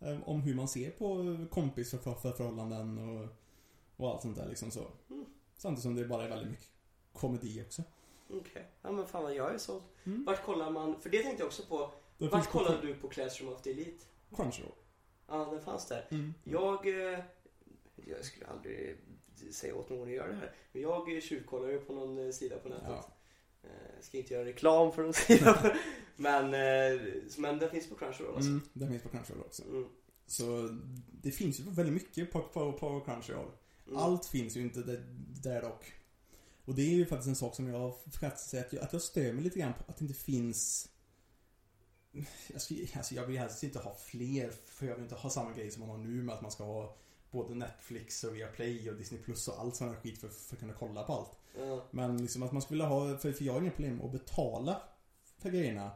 eh, om hur man ser på kompisförhållanden och, och allt sånt där liksom så. Mm. Samtidigt som det bara är väldigt mycket komedi också. Okej. Ja men fan vad jag är såld. Mm. Vart kollar man, för det tänkte jag också på. Vart på kollade du på Classroom of the Elite? Crunchyroll. Ja, den fanns där. Mm. Jag, eh, jag skulle aldrig säga åt någon att göra det här. Men jag tjuvkollar ju på någon eh, sida på nätet. Ja. Eh, Ska inte göra reklam för någon <laughs> sida. men, eh, men den finns på Crunchyroll alltså. Mm, den finns på Crunchyroll också. Mm. Så det finns ju väldigt mycket på, på, på Crunchyroll. Mm. Allt finns ju inte där, där dock. Och det är ju faktiskt en sak som jag faktiskt säger att jag, att jag stör mig lite grann på att det inte finns jag, ska, alltså jag vill helst inte ha fler för jag vill inte ha samma grej som man har nu med att man ska ha både Netflix och Viaplay och Disney Plus och allt sån här skit för, för att kunna kolla på allt. Ja. Men liksom att man skulle ha, för, för jag har inga problem att betala för grejerna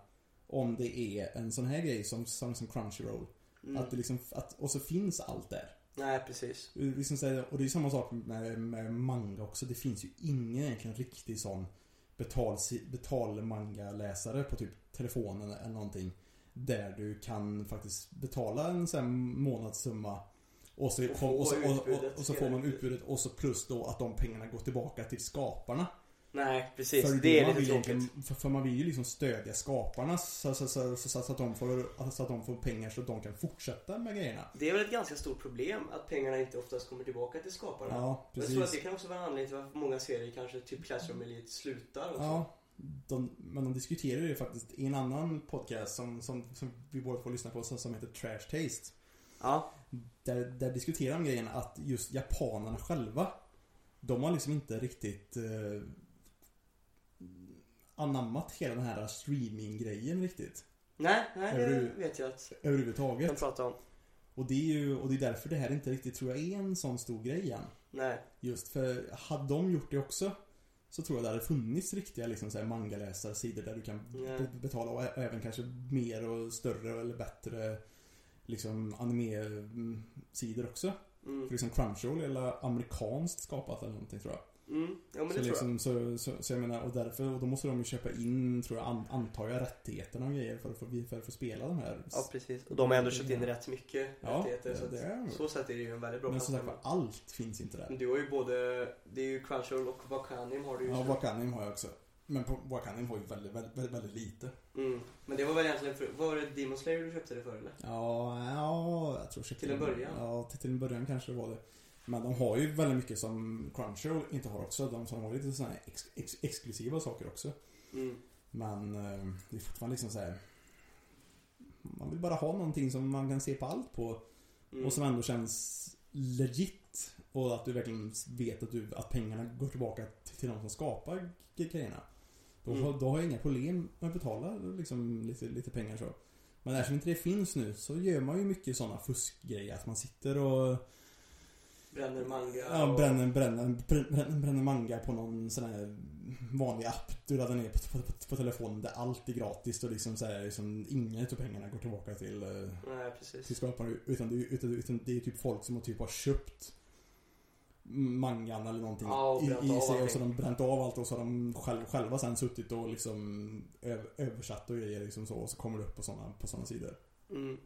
om det är en sån här grej som, som, som Crunchyroll. Mm. Att det liksom, att, och så finns allt där. Nej, precis. Liksom och det är samma sak med, med manga också. Det finns ju ingen egentligen riktig sån betal, betal-manga-läsare på typ telefonen eller någonting. Där du kan faktiskt betala en sån månadssumma och så, Och och, och, och, så får man utbudet och så plus då att de pengarna går tillbaka till skaparna. Nej, precis. För det är lite tråkigt. För, för man vill ju liksom stödja skaparna så, så, så, så, att de får, så att de får pengar så att de kan fortsätta med grejerna. Det är väl ett ganska stort problem att pengarna inte oftast kommer tillbaka till skaparna. Ja, jag tror att precis. det kan också vara en anledning till varför många serier kanske typ Classroom Elite slutar och så. Ja, de, men de diskuterar ju faktiskt i en annan podcast som, som, som vi båda får lyssna på som, som heter Trash Taste. Ja. Där, där diskuterar de grejen att just japanerna själva De har liksom inte riktigt eh, Anammat hela den här streaming-grejen riktigt Nej, nej det Överhu- vet jag att Överhuvudtaget de pratar om. Och det är ju, och det är därför det här inte riktigt tror jag är en sån stor grej än Nej. Just för hade de gjort det också Så tror jag det hade funnits riktiga liksom så här mangaläsarsidor där du kan be- betala och även kanske mer och större eller bättre Liksom anime mm, sidor också. Mm. För liksom Crunchyroll eller amerikanskt skapat eller någonting tror jag. Mm. Ja men det så, tror liksom, så, så, så jag menar, och därför, och då måste de ju köpa in, tror jag, an, antar jag, rättigheterna och grejer för att få, för att få spela de här. jag. Ja precis. Och de har ändå köpt in rätt mycket Ja, rättigheter. så, det är- så sätt är det ju en väldigt bra Men som sagt allt finns inte där. Du har ju både, det är ju Crunchyroll och Wakanim har du ju. Ja, så- Wakanim har jag också. Men på Wakanim har ju väldigt, väldigt, väldigt, väldigt lite. mm. Men det var väl egentligen för, var det Demon Slayer du köpte det för eller? Ja, ja jag tror jag Till en början? Ja, till, till en början kanske det var det. Men de har ju väldigt mycket som Crunchyroll inte har också. De som har lite sådana här ex, ex, exklusiva saker också. Mm. Men eh, det är fortfarande liksom så här. Man vill bara ha någonting som man kan se på allt på. Mm. Och som ändå känns legit. Och att du verkligen vet att, du, att pengarna går tillbaka till, de som skapar grejerna. Då, Mm. har, då har jag inga problem med att betala liksom, lite, lite pengar så. Men eftersom inte det finns nu så gör man ju mycket sådana fuskgrejer. Att man sitter och Bränner manga ja, och... bränner, bränner, bränner, bränner manga på någon sån här vanlig app du laddar ner på, på, på telefonen där allt är gratis och liksom så här, liksom, inga utav pengarna går tillbaka till eh, Nej precis. till skaparen utan, utan, utan det är typ folk som har typ har köpt mangan eller någonting Ja, i, i sig och så har de bränt av allt och så har de själv, själva sen suttit och liksom öv, översatt och grejer liksom så och så kommer det upp på sådana på såna sidor. Mm.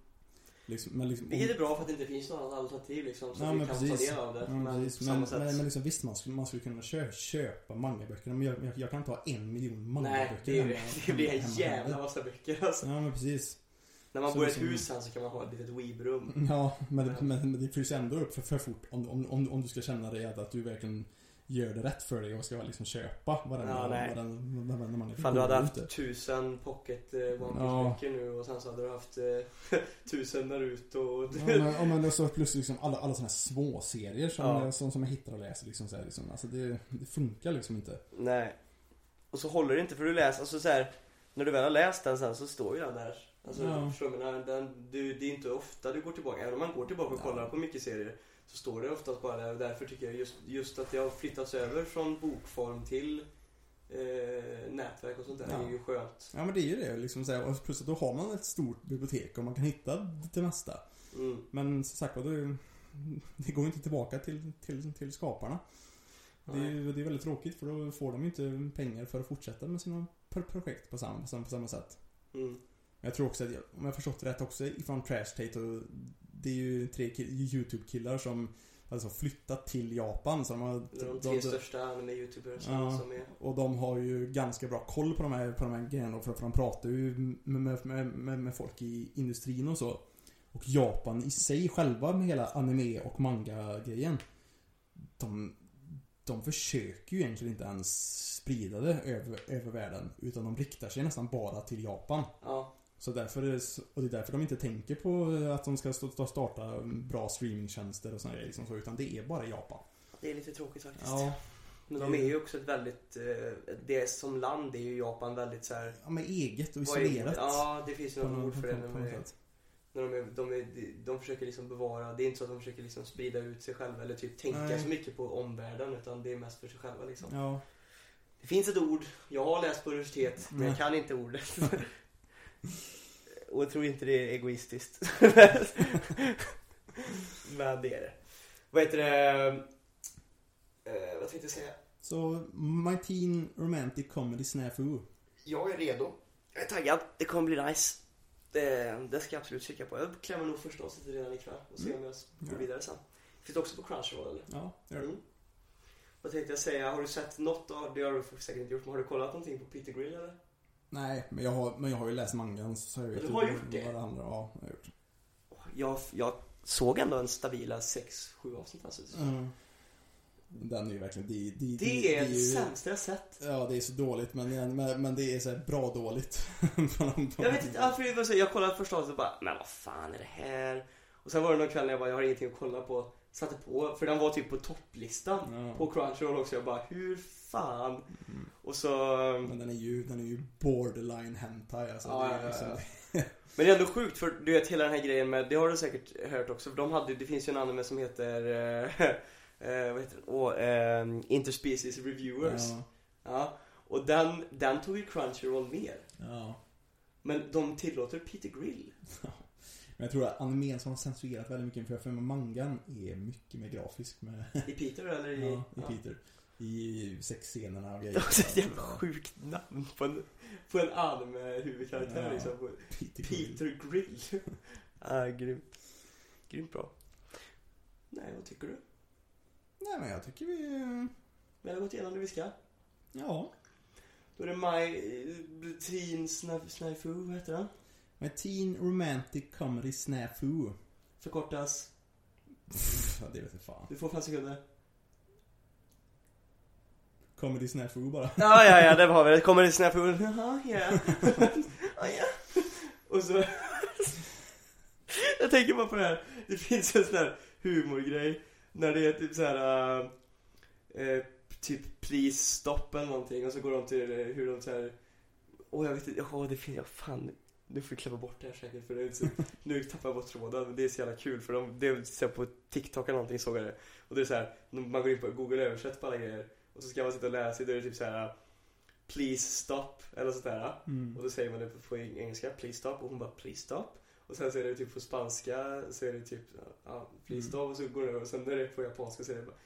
Liksom, men liksom, Vilket är bra för att det inte finns något annat alternativ liksom. Så Ja, att vi kan precis. ta del av det. Ja, men precis. men, men, men liksom, visst, man skulle, man skulle kunna kö, köpa mangaböcker men jag, jag, jag kan inte ha en miljon Nej, mangaböcker det, är, hemma- <laughs> det blir en hemma- jävla hemma. massa böcker alltså. Ja men precis. När man Så bor i ett liksom- hus sen så kan man ha ett litet weebrum. Ja, men, men, men det fylls ändå upp för, för fort om, om, om, om du ska känna dig att du verkligen gör det rätt för dig och ska liksom köpa varenda, Ja, nej. varenda, varenda man är Fan du hade haft ute. tusen pocket eh, One Ja. nu och sen så hade du haft eh, <laughs> tusen Naruto och... Ja, men, ja, men och så plus liksom alla, alla såna här små serier som, Ja. som, som jag hittar och läser liksom så här, liksom, alltså det, det funkar liksom inte. Nej. Och så håller det inte för du läser, alltså så här, När du väl har läst den sen så står ju den där. Alltså Ja. förstår du vad den, du, Det är inte ofta du går tillbaka, även om man går tillbaka och Ja. kollar på mycket serier. Så står det oftast bara där och därför tycker jag just, just att det har flyttats över från bokform till eh, nätverk och sånt där Ja. är ju skönt. Ja men det är ju det liksom så här, plus att då har man ett stort bibliotek och man kan hitta det mesta. Mm. Men som sagt det, det går ju inte tillbaka till, till, till skaparna. Det är, ju- det är väldigt tråkigt för då får de ju inte pengar för att fortsätta med sina pro- projekt på samma, på samma, på samma sätt. Mm. Jag tror också att, om jag förstått det rätt också ifrån Trash Tate och det är ju tre kill- YouTube-killar som alltså flyttat till Japan. Så de har, de tre de- största anime-youtubers Ja. som är... och de har ju ganska bra koll på de här, på de här grejerna för, för de pratar ju med, med, med, med folk i industrin och så. Och Japan i sig själva med hela anime och manga-grejen. De, de försöker ju egentligen inte ens sprida det över, över världen. Utan de riktar sig nästan bara till Japan. Ja. Så därför, är det så- och det är därför de inte tänker på att de ska starta bra streamingtjänster och sådana grejer liksom så, utan det är bara Japan. Det är lite tråkigt faktiskt. Ja, Men de är ju också ett väldigt, eh, det som land är ju Japan väldigt så här. ja men eget och är- isolerat. Ja, det finns ju något ord för det. När, är, när de, är, de, är, de försöker liksom bevara, det är inte så att de försöker liksom sprida ut sig själva eller typ tänka Nej. så mycket på omvärlden utan det är mest för sig själva liksom. Ja, Det finns ett ord, jag har läst på universitet men jag kan inte ordet. <laughs> Och jag tror inte det är egoistiskt. <laughs> men det är det. Vad heter det? Eh, vad tänkte jag säga? så My Teen Romantic Comedy Snafu. Jag är redo. Jag är taggad. Det kommer bli nice. Det, det ska jag absolut kika på. Jag klämmer nog första avsnittet redan ikväll och se om jag går vidare sen. Finns det också på Crunchyroll eller? Ja, det gör det. Mm. Vad tänkte jag säga? Har du sett något av, det har du säkert inte gjort, men har du kollat någonting på Peter Grill eller? Nej, men jag har, men jag har ju läst mangan så jag vet Du har gjort det? det. Ja, jag har gjort. Jag, jag såg ändå en stabila 6-7 avsnitt alltså. Mm. Den är ju verkligen, det, det, Det är det sämsta jag sett. Ja, det är så dåligt men, men, men det är så bra dåligt. <laughs> Jag vet inte, ja, för det var så, jag kollade första avsnittet och bara, men vad fan är det här? Och sen var det någon kväll när jag bara, jag har ingenting att kolla på. Satte på, för den var typ på topplistan. Ja. På Crunchyroll också. Jag bara, hur fan? Mm. Och så... Men den är ju, den är ju borderline hentai alltså. Ja, det är liksom, <laughs> Men det är ändå sjukt för du vet hela den här grejen med, det har du säkert hört också, för de hade, det finns ju en anime som heter, eh, <laughs> eh, vad heter den? Åh, eh, Interspecies Reviewers. Ja. Ja, Och den, den tog ju Crunchyroll ner. ja. Men de tillåter Peter Grill. <laughs> Men jag tror att animen som har censurerat väldigt mycket för jag för mangan är mycket mer grafisk med, I Peter eller i... <laughs> ja, i Peter. I sexscenerna och <laughs> Det grejer. var så ett sjukt namn på en, på en anime-huvudkaraktär Ja. liksom. Peter. Peter Grill. <laughs> ah, grymt. Grymt bra. Nej, vad tycker du? Nej men jag tycker vi... Vi har gått igenom det vi ska. Ja. Då är det My Teen vad heter den? Med Teen Romantic Comedy Snafu. Förkortas. Ja, det vet jag fan. Du får fem sekunder. Comedy Snafu bara. Ja, ja, ja, där har vi det. Det Snafu? Jaha, ja. Ja, ja. Och så... Jag tänker bara på det här. Det finns en sån här humorgrej. När det är typ så här. äh, typ please stop eller någonting. Och så går de till eh, hur de så här. Åh, jag vet inte. Åh, det finns... Ja, fan. Nu får vi klippa bort det här säkert. För det är så, nu tappar jag bort tråden. Men det är så jävla kul. För de, det är så på TikTok eller någonting såg jag det. Och det är så här. Man går in på Google översätt på alla grejer. Och så ska man sitta och läsa. Då är det typ så här. Please stop. Eller sånt där. Mm. Och då säger man det på engelska, please stop, och hon bara please stop. Och sen så är det typ på spanska, så är det typ, ja, please Mm. stop, och så går det över, och sen när det är på japanska så är det bara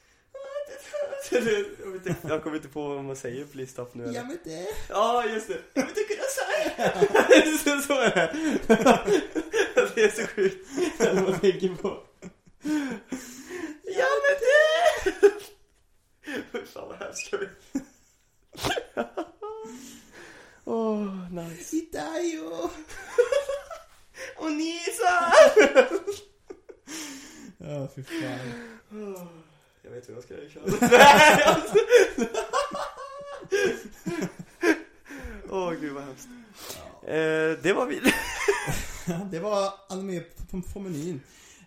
<laughs> det- jag, vet inte, jag kommer inte på vad man säger please stop nu eller? Ja men det. Ja, just det! Jag vet inte! Så, så är det. det är så sjukt när man tänker på. Ja men det! Fy fan vad hemskt ska vi. Åh, nice. Itayo. Och Nisa! Ja, fy fan. Jag vet hur jag ska köra. Nej, alltså. Åh gud vad hemskt. Eh, det var vi. Det var anime på, på menyn.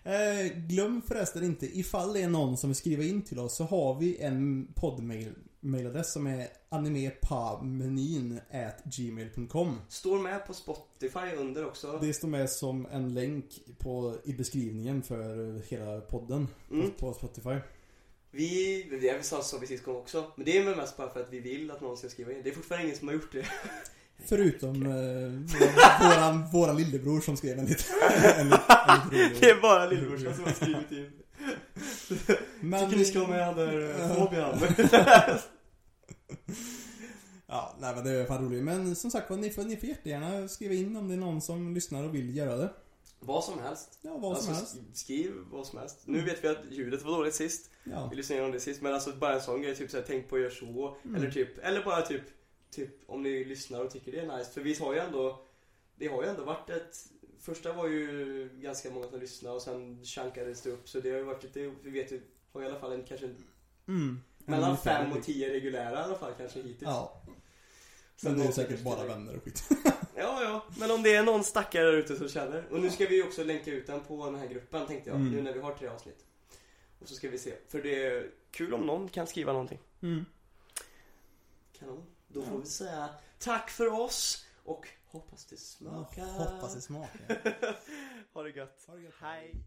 Eh, glöm förresten inte, ifall det är någon som vill skriva in till oss så har vi en poddmail mailadress som är animepamenyn at gmail.com Står med på Spotify under också. Det står med som en länk på, i beskrivningen för hela podden Mm. på, Spotify. Vi, det sa så vi sist gång också. Men det är väl mest bara för att vi vill att någon ska skriva in. Det är fortfarande ingen som har gjort det. Förutom eh, <laughs> våran, våran lillebror som skrev en liten... en, en <laughs> Det är bara lillbrorsan som har skrivit in. Men, Tycker ni ska ha med där eh, Fabian? <laughs> Ja, nej men det är fan roligt. Men som sagt ni får, ni får jättegärna skriva in om det är någon som lyssnar och vill göra det. Vad som helst. Ja, vad som alltså, helst. sk- Skriv vad som helst. Nu vet vi att ljudet var dåligt sist. Ja. Vi lyssnade igenom det sist. Men alltså bara en sån grej, typ såhär, tänk på att göra så. Mm. Eller typ, eller bara typ, typ om ni lyssnar och tycker det är nice. För vi har ju ändå, det har ju ändå varit ett, första var ju ganska många som lyssnade och sen chankades det upp. Så det har ju varit lite, vi vet ju, har i alla fall en kanske Mm. mellan fem och tio reguljära i alla fall kanske hittills. Ja. Sen Men det är säkert bara förstår. vänner och skit. <laughs> <laughs> Ja, ja. Men om det är någon stackare där ute som känner. Och nu ska vi ju också länka ut den på den här gruppen tänkte jag. Mm. Nu när vi har tre avsnitt. Och så ska vi se. För det är kul om någon kan skriva någonting. Mm. Kanon. Då får vi säga tack för oss. Och hoppas det smakar. hoppas det smakar. <laughs> ha det gött. Ha det gött. Hej.